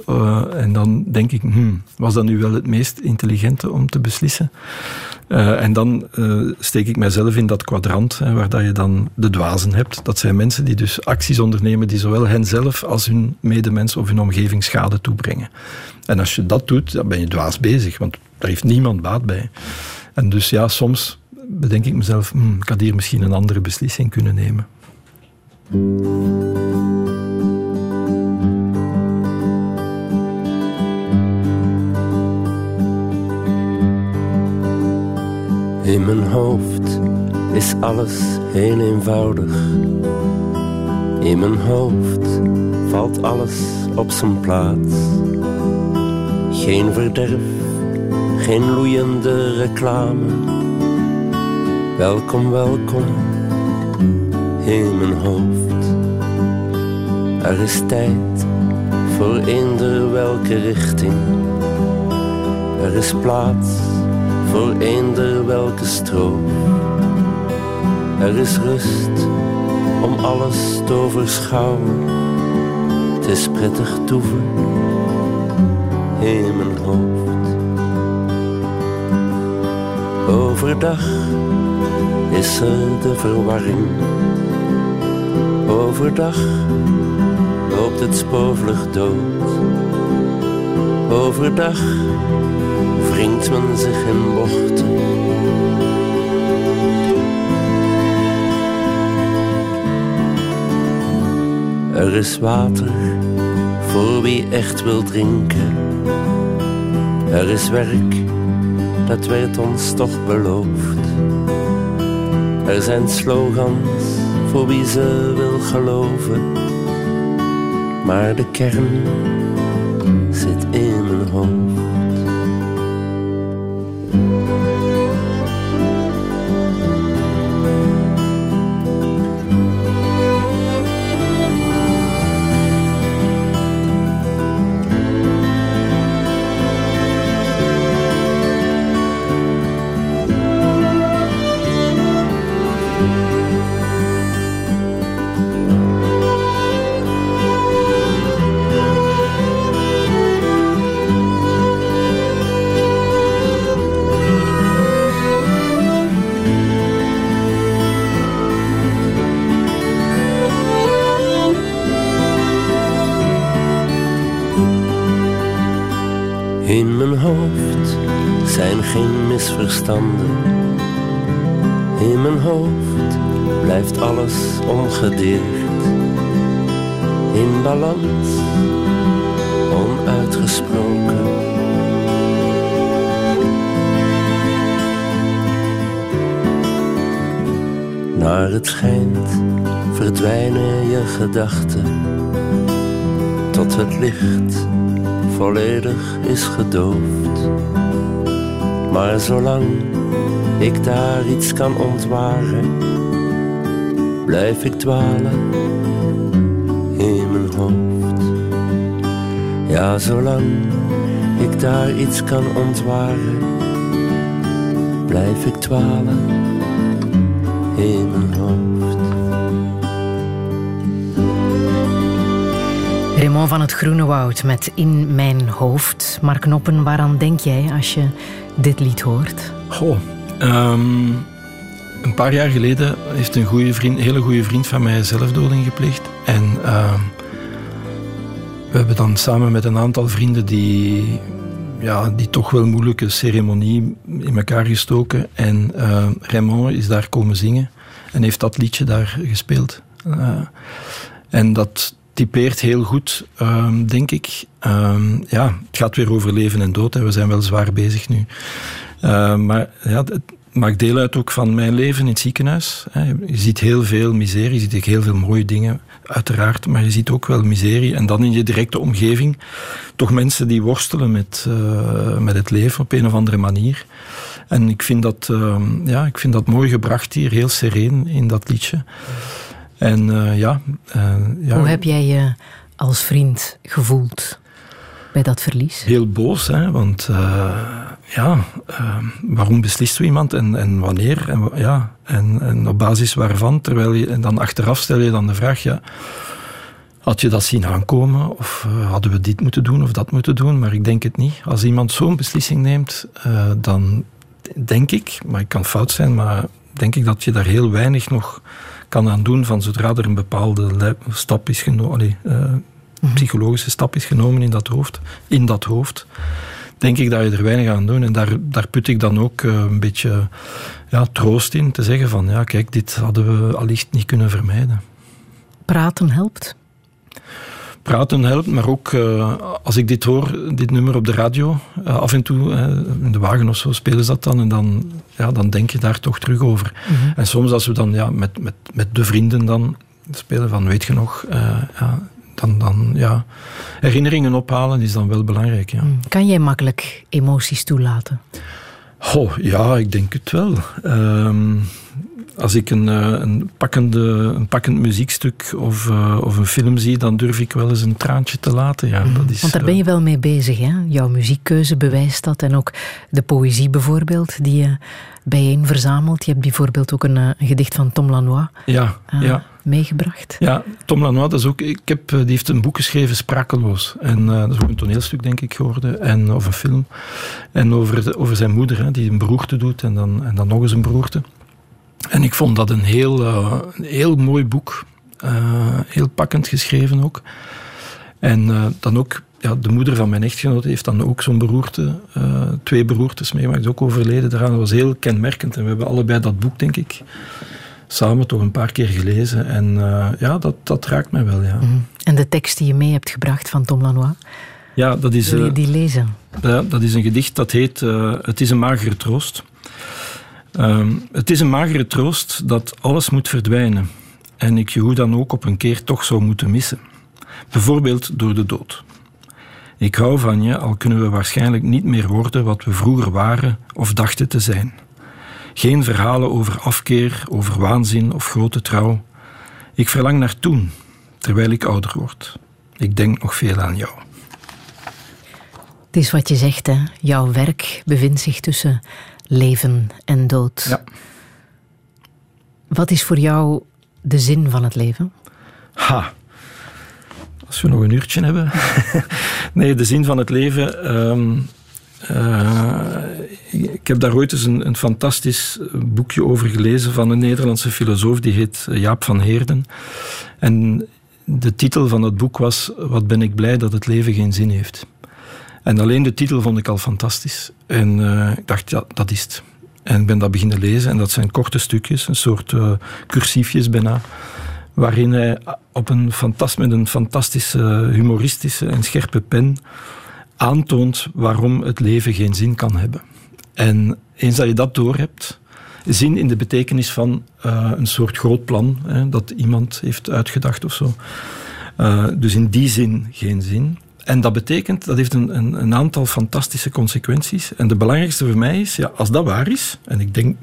en dan denk ik, hmm, was dat nu wel het meest intelligente om te beslissen? Uh, en dan uh, steek ik mijzelf in dat kwadrant hè, waar dat je dan de dwazen hebt. Dat zijn mensen die dus acties ondernemen die zowel henzelf als hun medemens of hun omgeving schade toebrengen. En als je dat doet, dan ben je dwaas bezig, want daar heeft niemand baat bij. En dus ja, soms bedenk ik mezelf, hmm, ik had hier misschien een andere beslissing kunnen nemen. In mijn hoofd is alles heel eenvoudig. In mijn hoofd valt alles op zijn plaats. Geen verderf, geen loeiende reclame. Welkom, welkom in mijn hoofd. Er is tijd voor eender welke richting. Er is plaats voor eender welke stroom. Er is rust om alles te overschouwen. Het is prettig toeven in mijn hoofd. Overdag is er de verwarring. Overdag loopt het spoorvlug dood. Overdag wringt men zich in bochten. Er is water voor wie echt wil drinken. Er is werk, dat werd ons toch beloofd. Er zijn slogans voor wie ze wil geloven. Maar de kern In mijn hoofd blijft alles ongedeerd. In balans, onuitgesproken. Naar het schijnt verdwijnen je gedachten tot het licht volledig is gedoofd. Maar zolang ik daar iets kan ontwaren, blijf ik dwalen in mijn hoofd. Ja, zolang ik daar iets kan ontwaren, blijf ik dwalen in mijn hoofd. Raymond van het Groene Woud met In Mijn Hoofd. Mark Knoppen, waaraan denk jij als je dit lied hoort? Goh, ehm, een paar jaar geleden heeft een, goede vriend, hele goede vriend van mij zelfdoding gepleegd. En ehm, we hebben dan samen met een aantal vrienden die, ja, die toch wel moeilijke ceremonie in elkaar gestoken. En uh, Raymond is daar komen zingen en heeft dat liedje daar gespeeld. Uh, en dat typeert heel goed, um, denk ik. Um, ja, het gaat weer over leven en dood. Hè. We zijn wel zwaar bezig nu. Uh, maar ja, het maakt deel uit ook van mijn leven in het ziekenhuis. Je ziet heel veel miserie, je ziet heel veel mooie dingen, uiteraard. Maar je ziet ook wel miserie. En dan in je directe omgeving toch mensen die worstelen met, uh, met het leven op een of andere manier. En ik vind dat, ja, ik vind dat mooi gebracht hier, heel sereen in dat liedje. En uh, ja, uh, ja, Hoe heb jij je als vriend gevoeld bij dat verlies? Heel boos, hè, want uh, ja, waarom beslist zo iemand en, en wanneer? En, ja, en, en, op basis waarvan? Terwijl je, en dan achteraf stel je dan de vraag, ja, had je dat zien aankomen? Of hadden we dit moeten doen of dat moeten doen? Maar ik denk het niet. Als iemand zo'n beslissing neemt, dan denk ik, maar ik kan fout zijn, maar denk ik dat je daar heel weinig nog kan aan doen van zodra er een bepaalde stap is genomen, uh, psychologische stap is genomen in dat hoofd, in dat hoofd, denk ik dat je er weinig aan doet. En daar, daar put ik dan ook uh, een beetje ja, troost in, te zeggen van ja, kijk, dit hadden we allicht niet kunnen vermijden. Praten helpt? Praten helpt, maar ook uh, als ik dit hoor, dit nummer op de radio, uh, af en toe, uh, in de wagen of zo, spelen ze dat dan en dan, ja, dan denk je daar toch terug over. -hmm. En soms als we dan ja, met, met, met de vrienden dan spelen van, weet je nog, ja, dan, dan ja, herinneringen ophalen is dan wel belangrijk. Ja. Kan jij makkelijk emoties toelaten? Oh, ja, ik denk het wel. Um, als ik een, een, pakkende, een pakkend muziekstuk of, uh, of een film zie, dan durf ik wel eens een traantje te laten. Ja, mm. dat is, Want daar ben je wel mee bezig, hè? Jouw muziekkeuze bewijst dat. En ook de poëzie bijvoorbeeld, die je bijeen verzamelt. Je hebt bijvoorbeeld ook een, een gedicht van Tom Lanois ja, uh, ja. meegebracht. Ja, Tom Lanois, dat is ook, ik heb, die heeft een boek geschreven, Sprakeloos. En uh, dat is ook een toneelstuk, denk ik, geworden. En, of een film. En over, de, over zijn moeder, hè, die een beroerte doet en dan, en dan nog eens een beroerte. En ik vond dat een heel, uh, een heel mooi boek. Uh, heel pakkend geschreven ook. En uh, dan ook, ja, de moeder van mijn echtgenoot heeft dan ook zo'n beroerte, twee beroertes meegemaakt, ook overleden daaraan. Dat was heel kenmerkend. En we hebben allebei dat boek, denk ik, samen toch een paar keer gelezen. En ja, dat, dat raakt mij wel, ja. Mm. En de tekst die je mee hebt gebracht van Tom Lanois? Ja, dat is... Wil je die lezen? Ja, dat is een gedicht dat heet Het is een magere troost. Um, het is een magere troost dat alles moet verdwijnen en ik je hoe dan ook op een keer toch zou moeten missen. Bijvoorbeeld door de dood. Ik hou van je, al kunnen we waarschijnlijk niet meer worden wat we vroeger waren of dachten te zijn. Geen verhalen over afkeer, over waanzin of grote trouw. Ik verlang naar toen, terwijl ik ouder word. Ik denk nog veel aan jou. Het is wat je zegt, hè? Jouw werk bevindt zich tussen leven en dood. Ja. Wat is voor jou de zin van het leven? Ha. Als we nog een uurtje hebben. nee, de zin van het leven. Um, uh, ik heb daar ooit eens een, een, fantastisch boekje over gelezen van een Nederlandse filosoof die heet Jaap van Heerden. En de titel van het boek was Wat ben ik blij dat het leven geen zin heeft. En alleen de titel vond ik al fantastisch. En uh, ik dacht, ja, dat is het. En ik ben dat beginnen lezen. En dat zijn korte stukjes, een soort uh, cursiefjes bijna. Waarin hij op een met een fantastische, humoristische en scherpe pen aantoont waarom het leven geen zin kan hebben. En eens dat je dat doorhebt, zin in de betekenis van uh, een soort groot plan hè, dat iemand heeft uitgedacht of zo. dus in die zin geen zin. En dat betekent, dat heeft een, een, een, aantal fantastische consequenties. En de belangrijkste voor mij is, ja, als dat waar is, en ik denk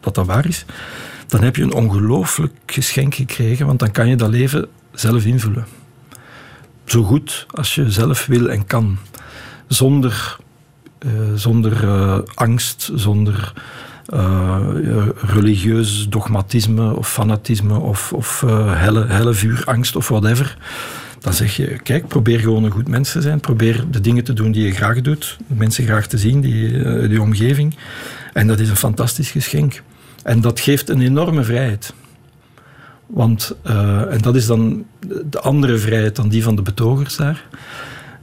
dat dat waar is, dan heb je een ongelooflijk geschenk gekregen, want dan kan je dat leven zelf invullen. Zo goed als je zelf wil en kan. Zonder, uh, zonder uh, angst, zonder uh, religieus dogmatisme of fanatisme of, of helle, helle vuurangst of whatever. Dan zeg je, kijk, probeer gewoon een goed mens te zijn. Probeer de dingen te doen die je graag doet. Mensen graag te zien, die, die omgeving. En dat is een fantastisch geschenk. En dat geeft een enorme vrijheid. Want, uh, en dat is dan de andere vrijheid dan die van de betogers daar,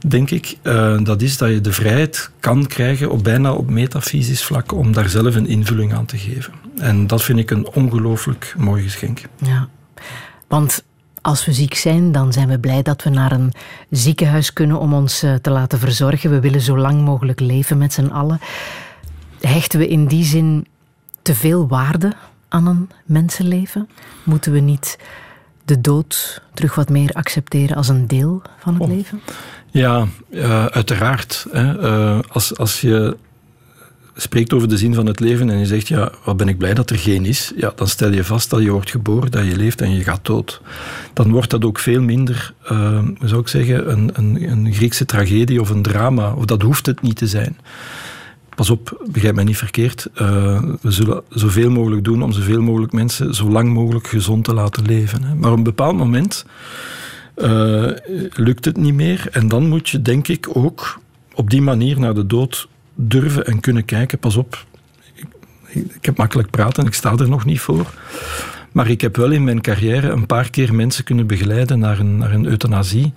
denk ik. Uh, dat is dat je de vrijheid kan krijgen op bijna op metafysisch vlak om daar zelf een invulling aan te geven. En dat vind ik een ongelooflijk mooi geschenk. Ja, want als we ziek zijn, dan zijn we blij dat we naar een ziekenhuis kunnen om ons uh, te laten verzorgen. We willen zo lang mogelijk leven met z'n allen. Hechten we in die zin te veel waarde aan een mensenleven? Moeten we niet de dood terug wat meer accepteren als een deel van het oh. leven? Ja, uh, uiteraard. Hè. Uh, als, als je spreekt over de zin van het leven en je zegt, ja, wat ben ik blij dat er geen is, ja, dan stel je vast dat je wordt geboren, dat je leeft en je gaat dood. Dan wordt dat ook veel minder, uh, zou ik zeggen, een, een, een Griekse tragedie of een drama. Of dat hoeft het niet te zijn pas op, begrijp mij niet verkeerd. Uh, we zullen zoveel mogelijk doen om zoveel mogelijk mensen zo lang mogelijk gezond te laten leven. Hè. Maar op een bepaald moment uh, lukt het niet meer. En dan moet je, denk ik, ook op die manier naar de dood durven en kunnen kijken. Pas op, ik, ik heb makkelijk praten, ik sta er nog niet voor. Maar ik heb wel in mijn carrière een paar keer mensen kunnen begeleiden naar een, naar een euthanasie.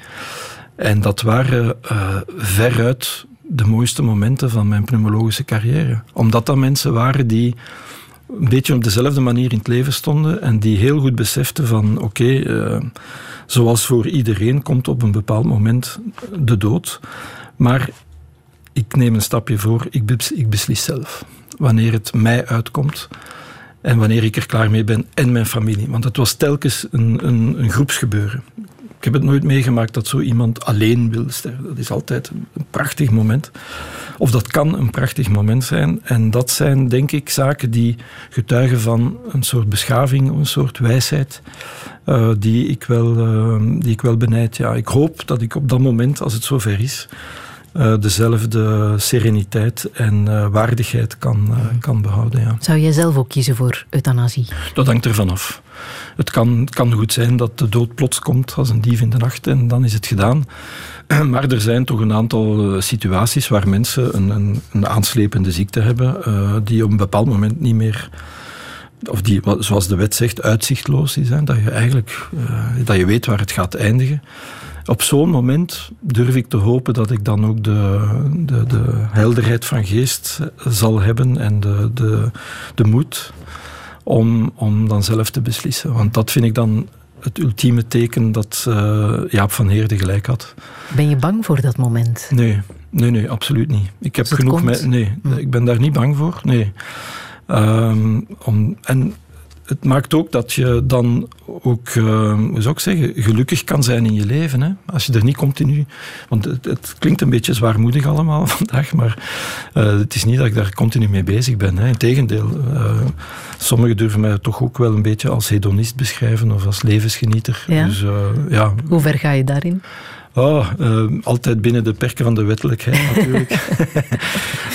En dat waren uh, veruit de mooiste momenten van mijn pneumologische carrière. Omdat dat mensen waren die een beetje op dezelfde manier in het leven stonden en die heel goed beseften van oké, uh, zoals voor iedereen komt op een bepaald moment de dood. Maar ik neem een stapje voor, ik, ik beslis zelf. Wanneer het mij uitkomt en wanneer ik er klaar mee ben en mijn familie. Want het was telkens een, een, een groepsgebeuren. Ik heb het nooit meegemaakt dat zo iemand alleen wil sterven. Dat is altijd een prachtig moment. Of dat kan een prachtig moment zijn. En dat zijn, denk ik, zaken die getuigen van een soort beschaving, een soort wijsheid, uh, die, ik wel, uh, die ik wel benijd. Ja, ik hoop dat ik op dat moment, als het zover is, dezelfde sereniteit en uh, waardigheid kan, uh, kan behouden. Ja. Zou jij zelf ook kiezen voor euthanasie? Dat hangt ervan af. Het kan, kan goed zijn dat de dood plots komt als een dief in de nacht en dan is het gedaan. Maar er zijn toch een aantal situaties waar mensen een, een, een aanslepende ziekte hebben die op een bepaald moment niet meer of die, zoals de wet zegt, uitzichtloos is. Hè? Dat je eigenlijk dat je weet waar het gaat eindigen op zo'n moment durf ik te hopen dat ik dan ook de, de, de helderheid van geest zal hebben en de, de, de moed om, om dan zelf te beslissen. Want dat vind ik dan het ultieme teken dat uh, Jaap van Heerde gelijk had. Ben je bang voor dat moment? Nee, nee, nee absoluut niet. Ik heb genoeg. Me, nee, hm. ik ben daar niet bang voor. Nee. Um, om, en het maakt ook dat je dan ook, uh, hoe zou ik zeggen, gelukkig kan zijn in je leven. Hè? Als je er niet continu... Want het, het klinkt een beetje zwaarmoedig allemaal vandaag, maar uh, het is niet dat ik daar continu mee bezig ben. Hè? Integendeel, uh, sommigen durven mij toch ook wel een beetje als hedonist beschrijven of als levensgenieter. Ja. Dus, ja. Hoe ver ga je daarin? Oh, uh, altijd binnen de perken van de wettelijkheid natuurlijk.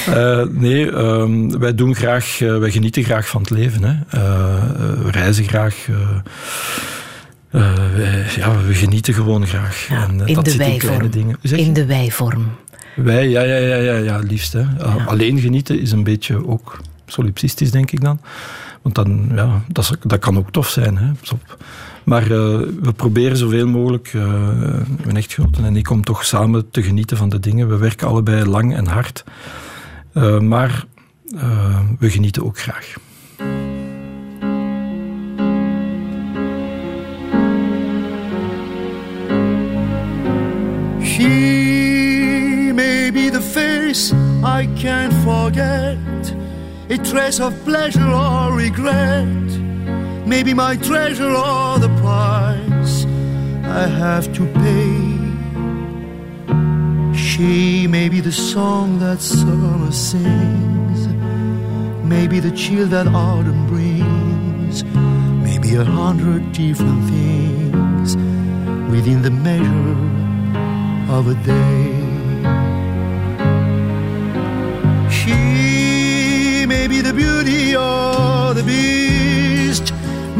uh, nee, um, wij doen graag, uh, wij genieten graag van het leven. Hè. we reizen graag. Wij, ja, we genieten gewoon graag. Ja, en, in dat de wijvorm. Dingen. In de wijvorm. Wij, ja, ja, ja, ja, ja liefst. Hè. Ja. Alleen genieten is een beetje ook solipsistisch, denk ik dan. Want dan, ja, dat, dat kan ook tof zijn. Hè. Maar uh, we proberen zoveel mogelijk, uh, mijn echtgenoten en ik, om toch samen te genieten van de dingen. We werken allebei lang en hard. Uh, maar we genieten ook graag. She may be the face I can't forget, a trace of pleasure or regret. Maybe my treasure or the price I have to pay. She may be the song that summer sings, maybe the chill that autumn brings, maybe a hundred different things within the measure of a day. She may be the beauty or the beast,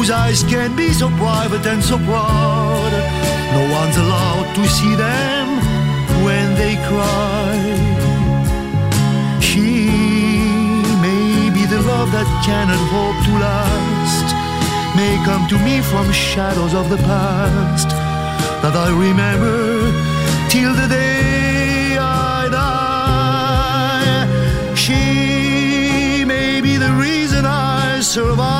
Whose eyes can be so private and so proud. No one's allowed to see them when they cry. She may be the love that cannot hope to last, may come to me from shadows of the past that I remember till the day I die. She may be the reason I survive,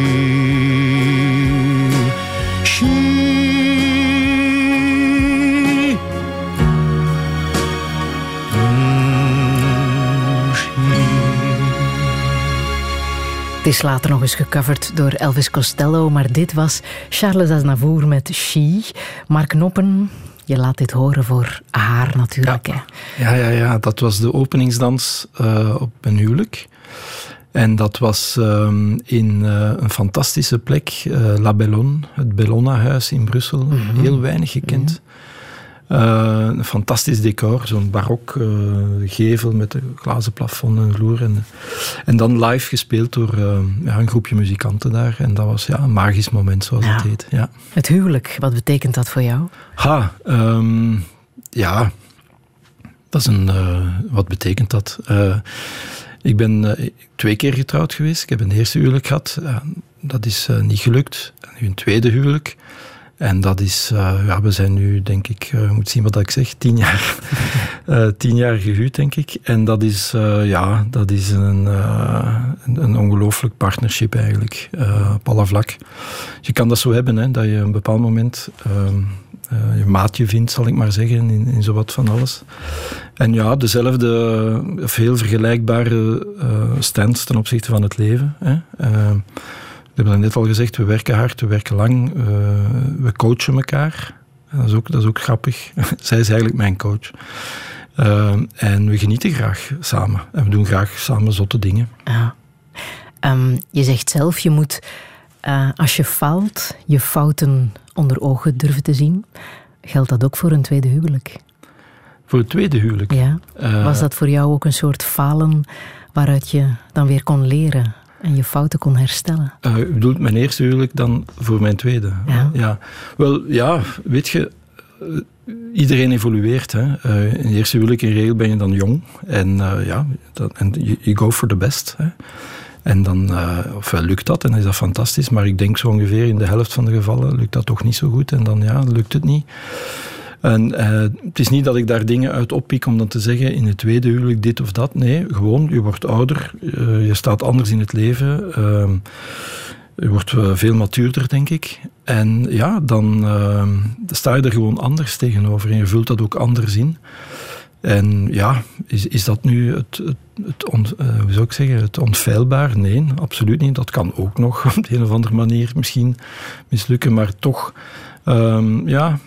Het is later nog eens gecoverd door Elvis Costello, maar dit was Charles Aznavour met She. Mark Noppen, je laat dit horen voor haar natuurlijk. hè. Ja, ja, ja, dat was de openingsdans eh, op een huwelijk. En dat was ehm, in eh, een fantastische plek, eh, La Bellone, het Bellona-huis in Brussel. Heel weinig gekend. Een fantastisch decor, zo'n barok eh, gevel met een glazen plafond en vloer. En, en dan live gespeeld door eh, ja, een groepje muzikanten daar. En dat was ja, een magisch moment, zoals Ja. het heet. Ja. Het huwelijk, wat betekent dat voor jou? Ha, ehm, ja, dat is een. eh, wat betekent dat? Eh, ik ben eh, twee keer getrouwd geweest. Ik heb een eerste huwelijk gehad. Dat is eh, niet gelukt. En nu een tweede huwelijk. En dat is, eh, ja, we zijn nu, denk ik, je moet zien wat ik zeg, tien jaar, eh, tien jaar gehuwd, denk ik. En dat is, ja, dat is een, een, ongelooflijk partnership eigenlijk, op alle vlak. Je kan dat zo hebben, hè, dat je op een bepaald moment ehm, eh, je maatje vindt, zal ik maar zeggen, in, in zowat van alles. En ja, dezelfde, of heel vergelijkbare stands ten opzichte van het leven. Hè. We hebben net al gezegd, we werken hard, we werken lang, eh, we coachen elkaar. Dat is ook, dat is ook grappig. Zij is eigenlijk mijn coach. Eh, en we genieten graag samen. En we doen graag samen zotte dingen. Ja. Ehm, je zegt zelf, je moet, eh, als je faalt, je fouten onder ogen durven te zien. Geldt dat ook voor een tweede huwelijk? Voor het tweede huwelijk. Ja. Was dat voor jou ook een soort falen waaruit je dan weer kon leren en je fouten kon herstellen? Uh, bedoelt mijn eerste huwelijk dan voor mijn tweede? Ja. Wel, ja, weet je, eh, iedereen evolueert. Hè. Uh, in het eerste huwelijk in regel ben je dan jong. En uh, ja, dat, en you, go for the best. Hè. En dan, uh, ofwel lukt dat en is dat fantastisch. Maar ik denk zo ongeveer in de helft van de gevallen lukt dat toch niet zo goed. En dan ja, lukt het niet. En uh, het is niet dat ik daar dingen uit oppik om dan te zeggen in het tweede huwelijk dit of dat. Nee, gewoon, je wordt ouder, uh, je staat anders in het leven. Uh, je wordt veel matuurder, denk ik. En ja, dan sta je er gewoon anders tegenover en je vult dat ook anders in. En ja, is, is dat nu het, het, hoe zou ik zeggen, het onfeilbaar? Nee, absoluut niet. Dat kan ook nog op de een of andere manier misschien mislukken, maar toch, um, ja,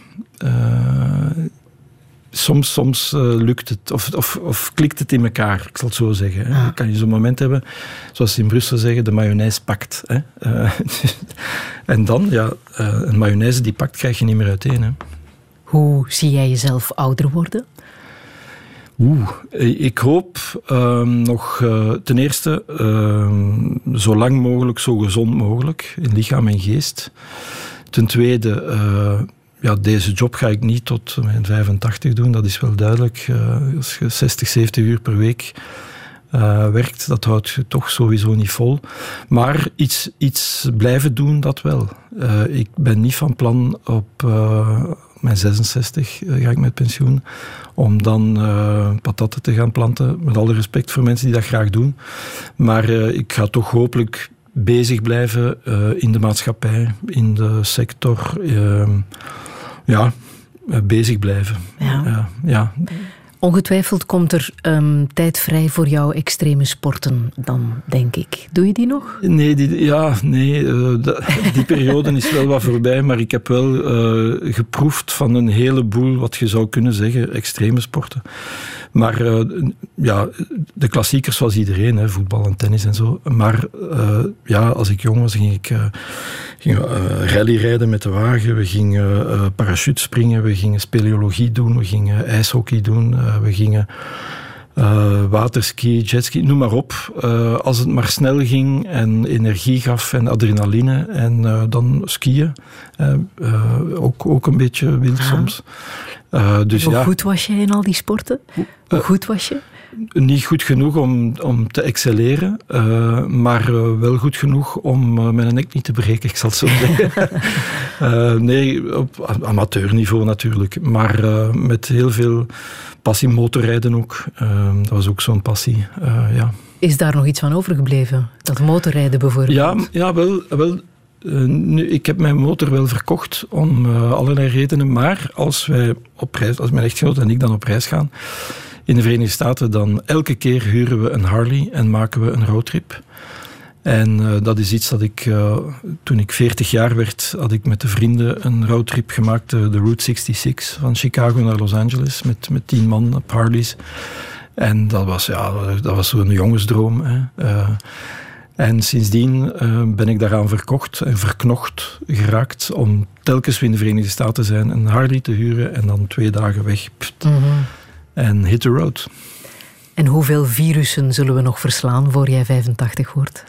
soms, soms uh, lukt het of, of, of, klikt het in elkaar, ik zal het zo zeggen. Hè. Kan je zo'n moment hebben, zoals ze in Brussel zeggen, de mayonaise pakt. Hè. Uh, en dan, ja, een mayonaise die pakt, krijg je niet meer uiteen. Hè. Hoe zie jij jezelf ouder worden? Oeh, ik hoop ehm, nog ten eerste uh, zo lang mogelijk, zo gezond mogelijk in lichaam en geest. Ten tweede, ja, deze job ga ik niet tot mijn 85 doen, dat is wel duidelijk. als je 60, 70 uur per week uh, werkt, dat houdt je toch sowieso niet vol. Maar iets, iets blijven doen, dat wel. Uh, ik ben niet van plan op mijn 66 ga ik met pensioen, om dan patatten te gaan planten. Met alle respect voor mensen die dat graag doen. Maar ik ga toch hopelijk bezig blijven in de maatschappij, in de sector. Ja, bezig blijven. Ja. ja, ja. Ongetwijfeld komt er um, tijd vrij voor jouw extreme sporten dan, denk ik. Doe je die nog? Nee, die, ja, nee uh, die periode is wel wat voorbij, maar ik heb wel uh, geproefd van een heleboel, wat je zou kunnen zeggen, extreme sporten. Maar uh, ja, de klassiekers zoals iedereen, hè, voetbal en tennis en zo. Maar ja, als ik jong was, ging ik uh, rallyrijden met de wagen, we gingen uh, parachute springen, we gingen speleologie doen, we gingen ijshockey doen, uh, we gingen waterski, jetski, noem maar op. als het maar snel ging en energie gaf en adrenaline en dan skiën. ook, ook een beetje wild ah. Soms. dus, Hoe ja. goed was jij in al die sporten? Hoe goed was je? niet goed genoeg om, om te excelleren, uh, maar wel goed genoeg om mijn nek niet te breken, ik zal het zo zeggen. nee, op amateurniveau natuurlijk, maar met heel veel passie motorrijden ook. dat was ook zo'n passie, ja. Is daar nog iets van overgebleven? Dat motorrijden bijvoorbeeld? Ja, ja wel... wel nu, ik heb mijn motor wel verkocht om allerlei redenen, maar als wij op reis, als mijn echtgenoot en ik dan op reis gaan, in de Verenigde Staten, dan elke keer huren we een Harley en maken we een roadtrip. En uh, dat is iets dat ik, toen ik 40 jaar werd, had ik met de vrienden een roadtrip gemaakt, de, Route 66 van Chicago naar Los Angeles, met, met tien man op Harleys. En dat was, ja, dat was zo'n jongensdroom. Hè. En sindsdien ben ik daaraan verkocht en verknocht geraakt om telkens weer in de Verenigde Staten te zijn, een Harley te huren en dan twee dagen weg. Mm -hmm en hit the road. En hoeveel virussen zullen we nog verslaan voor jij 85 wordt?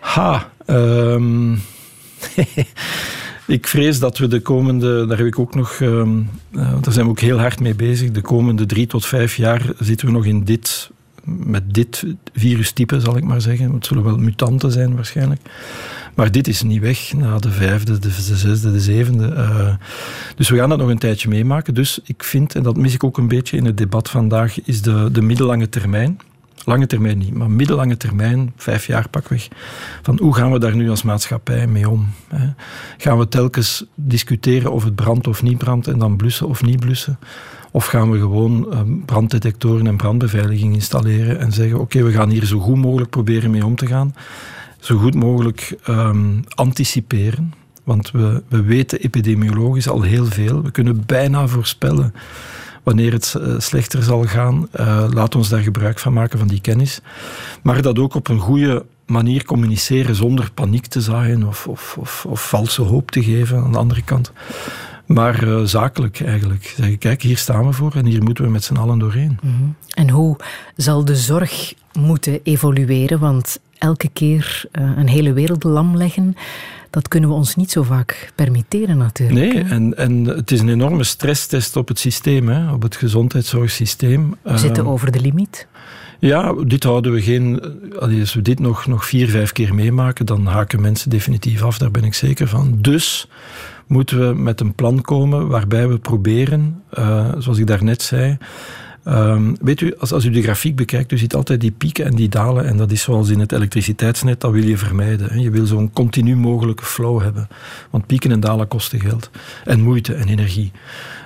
Ha, um, ik vrees dat we de komende, daar heb ik ook nog, um, uh, daar zijn we ook heel hard mee bezig. De komende drie tot vijf jaar zitten we nog in dit, met dit virustype, zal ik maar zeggen. Het zullen wel mutanten zijn waarschijnlijk. Maar dit is niet weg na de vijfde, de zesde, de zevende. Uh, dus we gaan dat nog een tijdje meemaken. Dus ik vind, en dat mis ik ook een beetje in het debat vandaag, is de, de middellange termijn. Lange termijn niet, maar middellange termijn, vijf jaar pakweg. Van hoe gaan we daar nu als maatschappij mee om? Hè? Gaan we telkens discussiëren of het brandt of niet brandt en dan blussen of niet blussen? Of gaan we gewoon ehm, branddetectoren en brandbeveiliging installeren en zeggen: oké, we gaan hier zo goed mogelijk proberen mee om te gaan zo goed mogelijk um, anticiperen. Want we, we weten epidemiologisch al heel veel. We kunnen bijna voorspellen wanneer het eh, slechter zal gaan. Uh, laat ons daar gebruik van maken van die kennis. Maar dat ook op een goede manier communiceren zonder paniek te zaaien of, of, of, of valse hoop te geven aan de andere kant. Maar uh, zakelijk eigenlijk. Zeggen, kijk, hier staan we voor en hier moeten we met z'n allen doorheen. Mm -hmm. En hoe zal de zorg moeten evolueren? Want elke keer uh, een hele wereld lam leggen, dat kunnen we ons niet zo vaak permitteren natuurlijk. Nee, en, en het is een enorme stresstest op het systeem, hè, op het gezondheidszorgsysteem. We zitten uh, over de limiet. Ja, dit houden we geen. Als we dit nog, nog vier, vijf keer meemaken, dan haken mensen definitief af, daar ben ik zeker van. Dus moeten we met een plan komen waarbij we proberen, uh, zoals ik daarnet zei, Um, weet u, als, als u de grafiek bekijkt, u ziet altijd die pieken en die dalen. En dat is zoals in het elektriciteitsnet, dat wil je vermijden. Je wil zo'n continu mogelijke flow hebben. Want pieken en dalen kosten geld. En moeite en energie.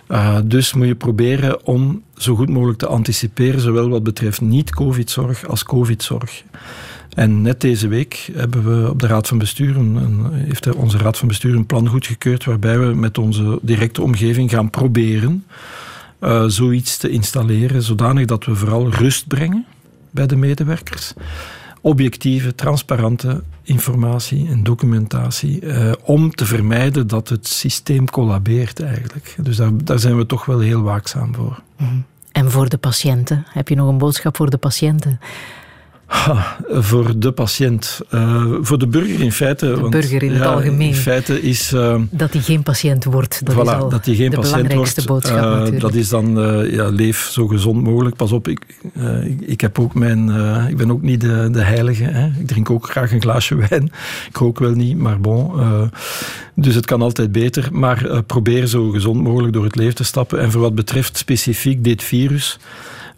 Uh, dus moet je proberen om zo goed mogelijk te anticiperen, zowel wat betreft niet-COVID-zorg als COVID-zorg. En net deze week hebben we op de Raad van Bestuur, een, heeft onze Raad van Bestuur een plan goedgekeurd waarbij we met onze directe omgeving gaan proberen uh, zoiets te installeren, zodanig dat we vooral rust brengen bij de medewerkers. Objectieve, transparante informatie en documentatie, uh, om te vermijden dat het systeem collabeert eigenlijk. Dus daar, daar zijn we toch wel heel waakzaam voor. Mhm. En voor de patiënten? Heb je nog een boodschap voor de patiënten? Ha, voor de patiënt. Uh, voor de burger in feite. De want, burger in het algemeen. In feite is... Uh, dat hij geen patiënt wordt. Dat voilà, is al dat hij geen de patiënt belangrijkste wordt, boodschap uh, natuurlijk. Dat is dan, ja, leef zo gezond mogelijk. Pas op, ik, ik, ik, heb ook mijn... ik ben ook niet de, de heilige. Hè. Ik drink ook graag een glaasje wijn. Ik rook wel niet, maar bon. dus het kan altijd beter. Maar probeer zo gezond mogelijk door het leven te stappen. En voor wat betreft specifiek dit virus...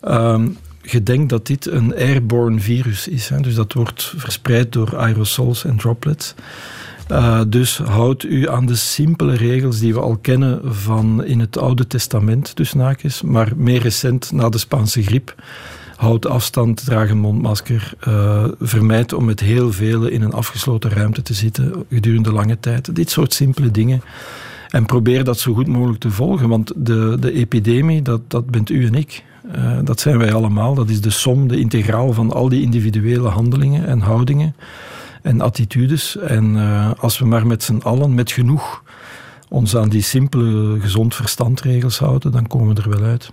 Um, gedenkt dat dit een airborne virus is. Hè. Dus dat wordt verspreid door aerosols en droplets. Uh, dus houd u aan de simpele regels die we al kennen van in het Oude Testament, dus naakjes, maar meer recent na de Spaanse griep. Houd afstand, draag een mondmasker. Uh, vermijd om met heel velen in een afgesloten ruimte te zitten gedurende lange tijd. Dit soort simpele dingen. En probeer dat zo goed mogelijk te volgen, want de, de epidemie, dat, dat bent u en ik. Uh, dat zijn wij allemaal. Dat is de som, de integraal van al die individuele handelingen en houdingen en attitudes. En uh, als we maar met z'n allen, met genoeg, ons aan die simpele gezond verstandregels houden, dan komen we er wel uit.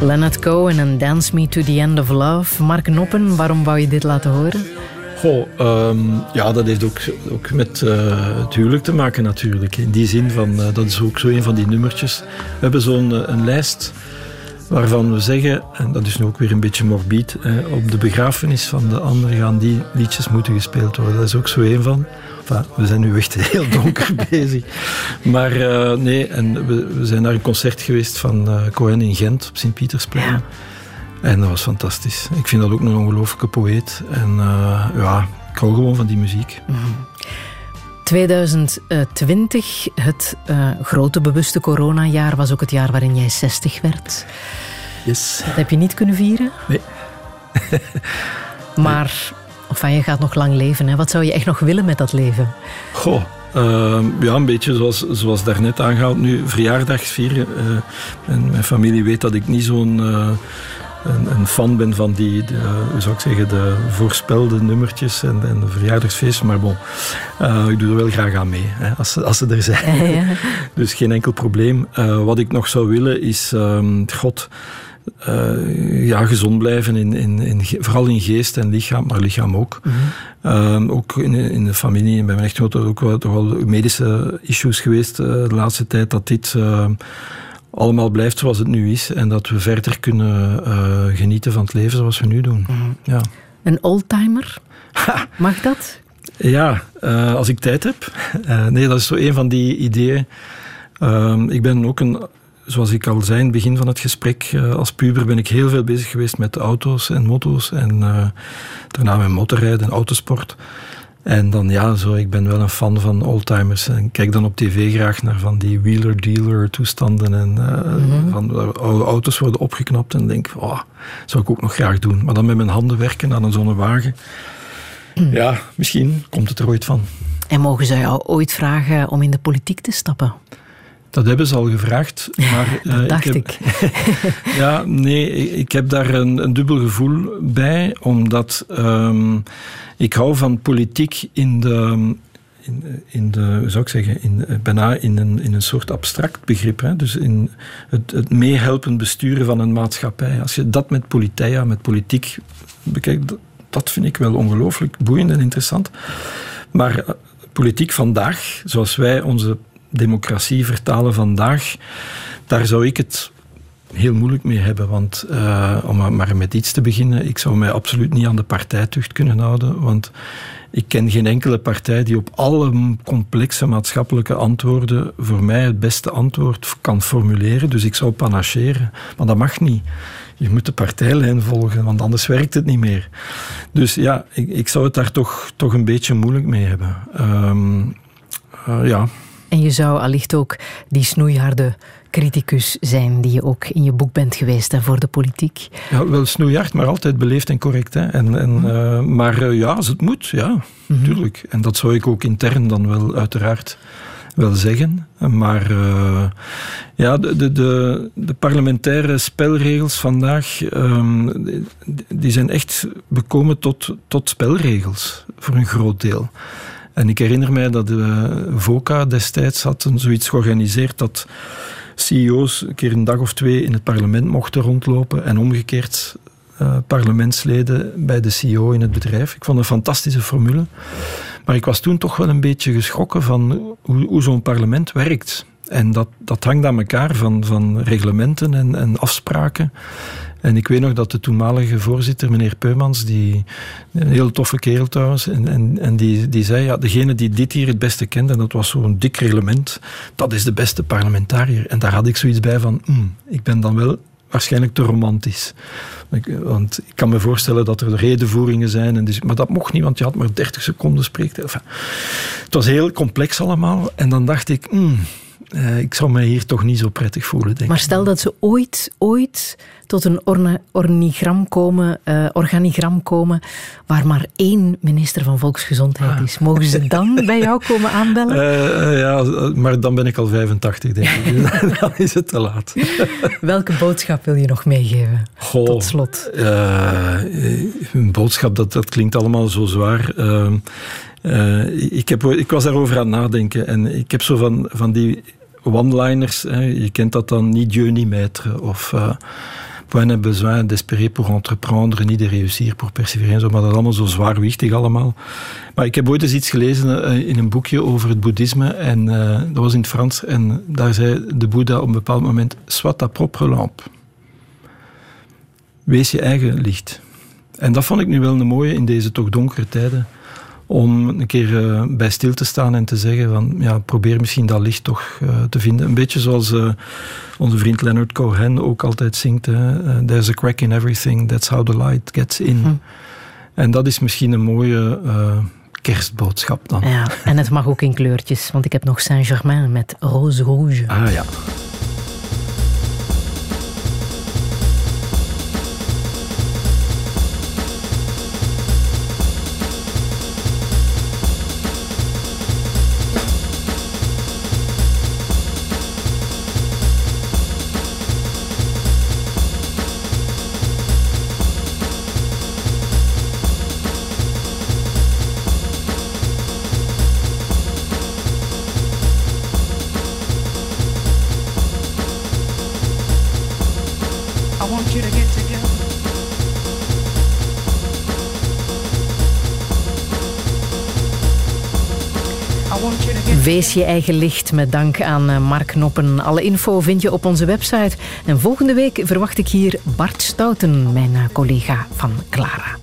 Leonard Cohen en Dance Me to the End of Love. Mark Noppen, waarom wou je dit laten horen? Goh, um, ja, dat heeft ook, ook met uh, het huwelijk te maken natuurlijk. In die zin van, uh, dat is ook zo een van die nummertjes. We hebben zo'n uh, een lijst waarvan we zeggen, en dat is nu ook weer een beetje morbid, op de begrafenis van de ander gaan die liedjes moeten gespeeld worden. Dat is ook zo een van. Enfin, we zijn nu echt heel donker bezig. Maar uh, nee, en we, we, zijn naar een concert geweest van uh, Cohen in Gent op Sint-Pietersplein. Ja. En dat was fantastisch. Ik vind dat ook een ongelooflijke poëet. En uh, ja, ik hou gewoon van die muziek. Mm -hmm. 2020, het grote bewuste coronajaar, was ook het jaar waarin jij 60 werd. Yes. Dat heb je niet kunnen vieren? Nee. maar Enfin, je gaat nog lang leven. Hè? Wat zou je echt nog willen met dat leven? Goh, uh, ja, een beetje zoals, zoals daarnet aangehaald. Nu, verjaardags vieren. Uh, en mijn familie weet dat ik niet zo'n uh, een, een fan ben van die, de, hoe zou ik zeggen, de voorspelde nummertjes en, en de verjaardagsfeestjes. Maar bon, uh, ik doe er wel graag aan mee, hè, als, ze, als ze er zijn. Ja, ja. dus geen enkel probleem. Uh, wat ik nog zou willen is, um, god... Uh, ja, gezond blijven, in, in, in, vooral in geest en lichaam, maar lichaam ook. Mm -hmm. uh, ook in, in, de familie en bij mijn echtgenote ook wel, toch wel medische issues geweest uh, de laatste tijd, dat dit allemaal blijft zoals het nu is en dat we verder kunnen genieten van het leven zoals we nu doen. Mm -hmm. ja. Een oldtimer? Mag dat? Ja, als ik tijd heb. nee, dat is zo een van die ideeën. Ehm, ik ben ook een zoals ik al zei in het begin van het gesprek, uh, als puber ben ik heel veel bezig geweest met auto's en moto's. En uh, daarna met motorrijden en autosport. En dan ja, zo, ik ben wel een fan van oldtimers. En kijk dan op tv graag naar van die wheeler-dealer toestanden. En uh, mm -hmm. van oude auto's worden opgeknapt. En denk, oh, zou ik ook nog graag doen. Maar dan met mijn handen werken aan zo'n wagen. Mm. Ja, misschien komt het er ooit van. En mogen ze jou ooit vragen om in de politiek te stappen? Dat hebben ze al gevraagd. Maar, uh, dacht ik. Heb, ik. ja, nee, ik heb daar een, een dubbel gevoel bij, omdat um, ik hou van politiek in de. In, in de, hoe zou ik zeggen, in, bijna in een, in een soort abstract begrip. Hè? Dus in het, het meehelpen besturen van een maatschappij. Als je dat met politia, met politiek bekijkt, dat vind ik wel ongelooflijk boeiend en interessant. Maar politiek vandaag, zoals wij onze democratie vertalen vandaag, daar zou ik het heel moeilijk mee hebben. Want uh, om maar met iets te beginnen, ik zou mij absoluut niet aan de partijtucht kunnen houden. Want ik ken geen enkele partij die op alle complexe maatschappelijke antwoorden voor mij het beste antwoord kan formuleren. Dus ik zou panacheren. Maar dat mag niet. Je moet de partijlijn volgen, want anders werkt het niet meer. Dus ja, ik, ik zou het daar toch, toch een beetje moeilijk mee hebben. Um, uh, ja. En je zou allicht ook die snoeiharde criticus zijn die je ook in je boek bent geweest hè, voor de politiek. Ja, wel snoeihard, maar altijd beleefd en correct. Hè. En, en, uh, maar uh, ja, als het moet, ja, mm -hmm. En dat zou ik ook intern dan wel uiteraard wel zeggen. Maar uh, ja, de, de, de, de, parlementaire spelregels vandaag, um, die zijn echt bekomen tot, tot spelregels, voor een groot deel. En ik herinner mij dat de VOCA destijds had zoiets georganiseerd dat CEO's een keer een dag of twee in het parlement mochten rondlopen en omgekeerd uh, parlementsleden bij de CEO in het bedrijf. Ik vond een fantastische formule. Maar ik was toen toch wel een beetje geschrokken van hoe, hoe zo'n parlement werkt. En dat, dat hangt aan elkaar van, van reglementen en, en afspraken. En ik weet nog dat de toenmalige voorzitter, meneer Peumans, die, een heel toffe kerel trouwens, en, en, en die, die zei, ja, degene die dit hier het beste kent, en dat was zo'n dik reglement, dat is de beste parlementariër. En daar had ik zoiets bij van, mm, ik ben dan wel waarschijnlijk te romantisch. Want ik kan me voorstellen dat er redenvoeringen zijn. En dus, maar dat mocht niet, want je had maar 30 seconden spreektijd. Het was heel complex allemaal. En dan dacht ik, mm, uh, ik zou mij hier toch niet zo prettig voelen. Denk maar stel dat ze ooit, ooit tot een ornigram komen, uh, organigram komen waar maar één minister van Volksgezondheid ah. is. Mogen ze dan bij jou komen aanbellen? Uh, ja, maar dan ben ik al 85, denk ik. dan is het te laat. Welke boodschap wil je nog meegeven? Goh, tot slot. een boodschap, dat, dat klinkt allemaal zo zwaar. Ehm, ik, ik was daarover aan het nadenken en ik heb zo van, van die one-liners. Je kent dat dan, ni Dieu ni maître. Of uh, point n'a besoin d'espérer pour entreprendre, ni de réussir pour persévérer. Zo, maar dat is allemaal zo zwaarwichtig allemaal. Maar ik heb ooit eens iets gelezen uh, in een boekje over het boeddhisme. En dat was in het Frans. En daar zei de Boeddha op een bepaald moment... Soit ta propre lampe. Wees je eigen licht. En dat vond ik nu wel een mooie in deze toch donkere tijden om een keer uh, bij stil te staan en te zeggen van ja, probeer misschien dat licht toch uh, te vinden. Een beetje zoals uh, onze vriend Leonard Cohen ook altijd zingt. There's a crack in everything, that's how the light gets in. Hm. En dat is misschien een mooie kerstboodschap dan. Ja, en het mag ook in kleurtjes, want ik heb nog Saint-Germain met roze rouge. Ah ja. Wees je eigen licht met dank aan eh, Mark Noppen. Alle info vind je op onze website. En volgende week verwacht ik hier Bart Stouten, mijn eh, collega van Clara.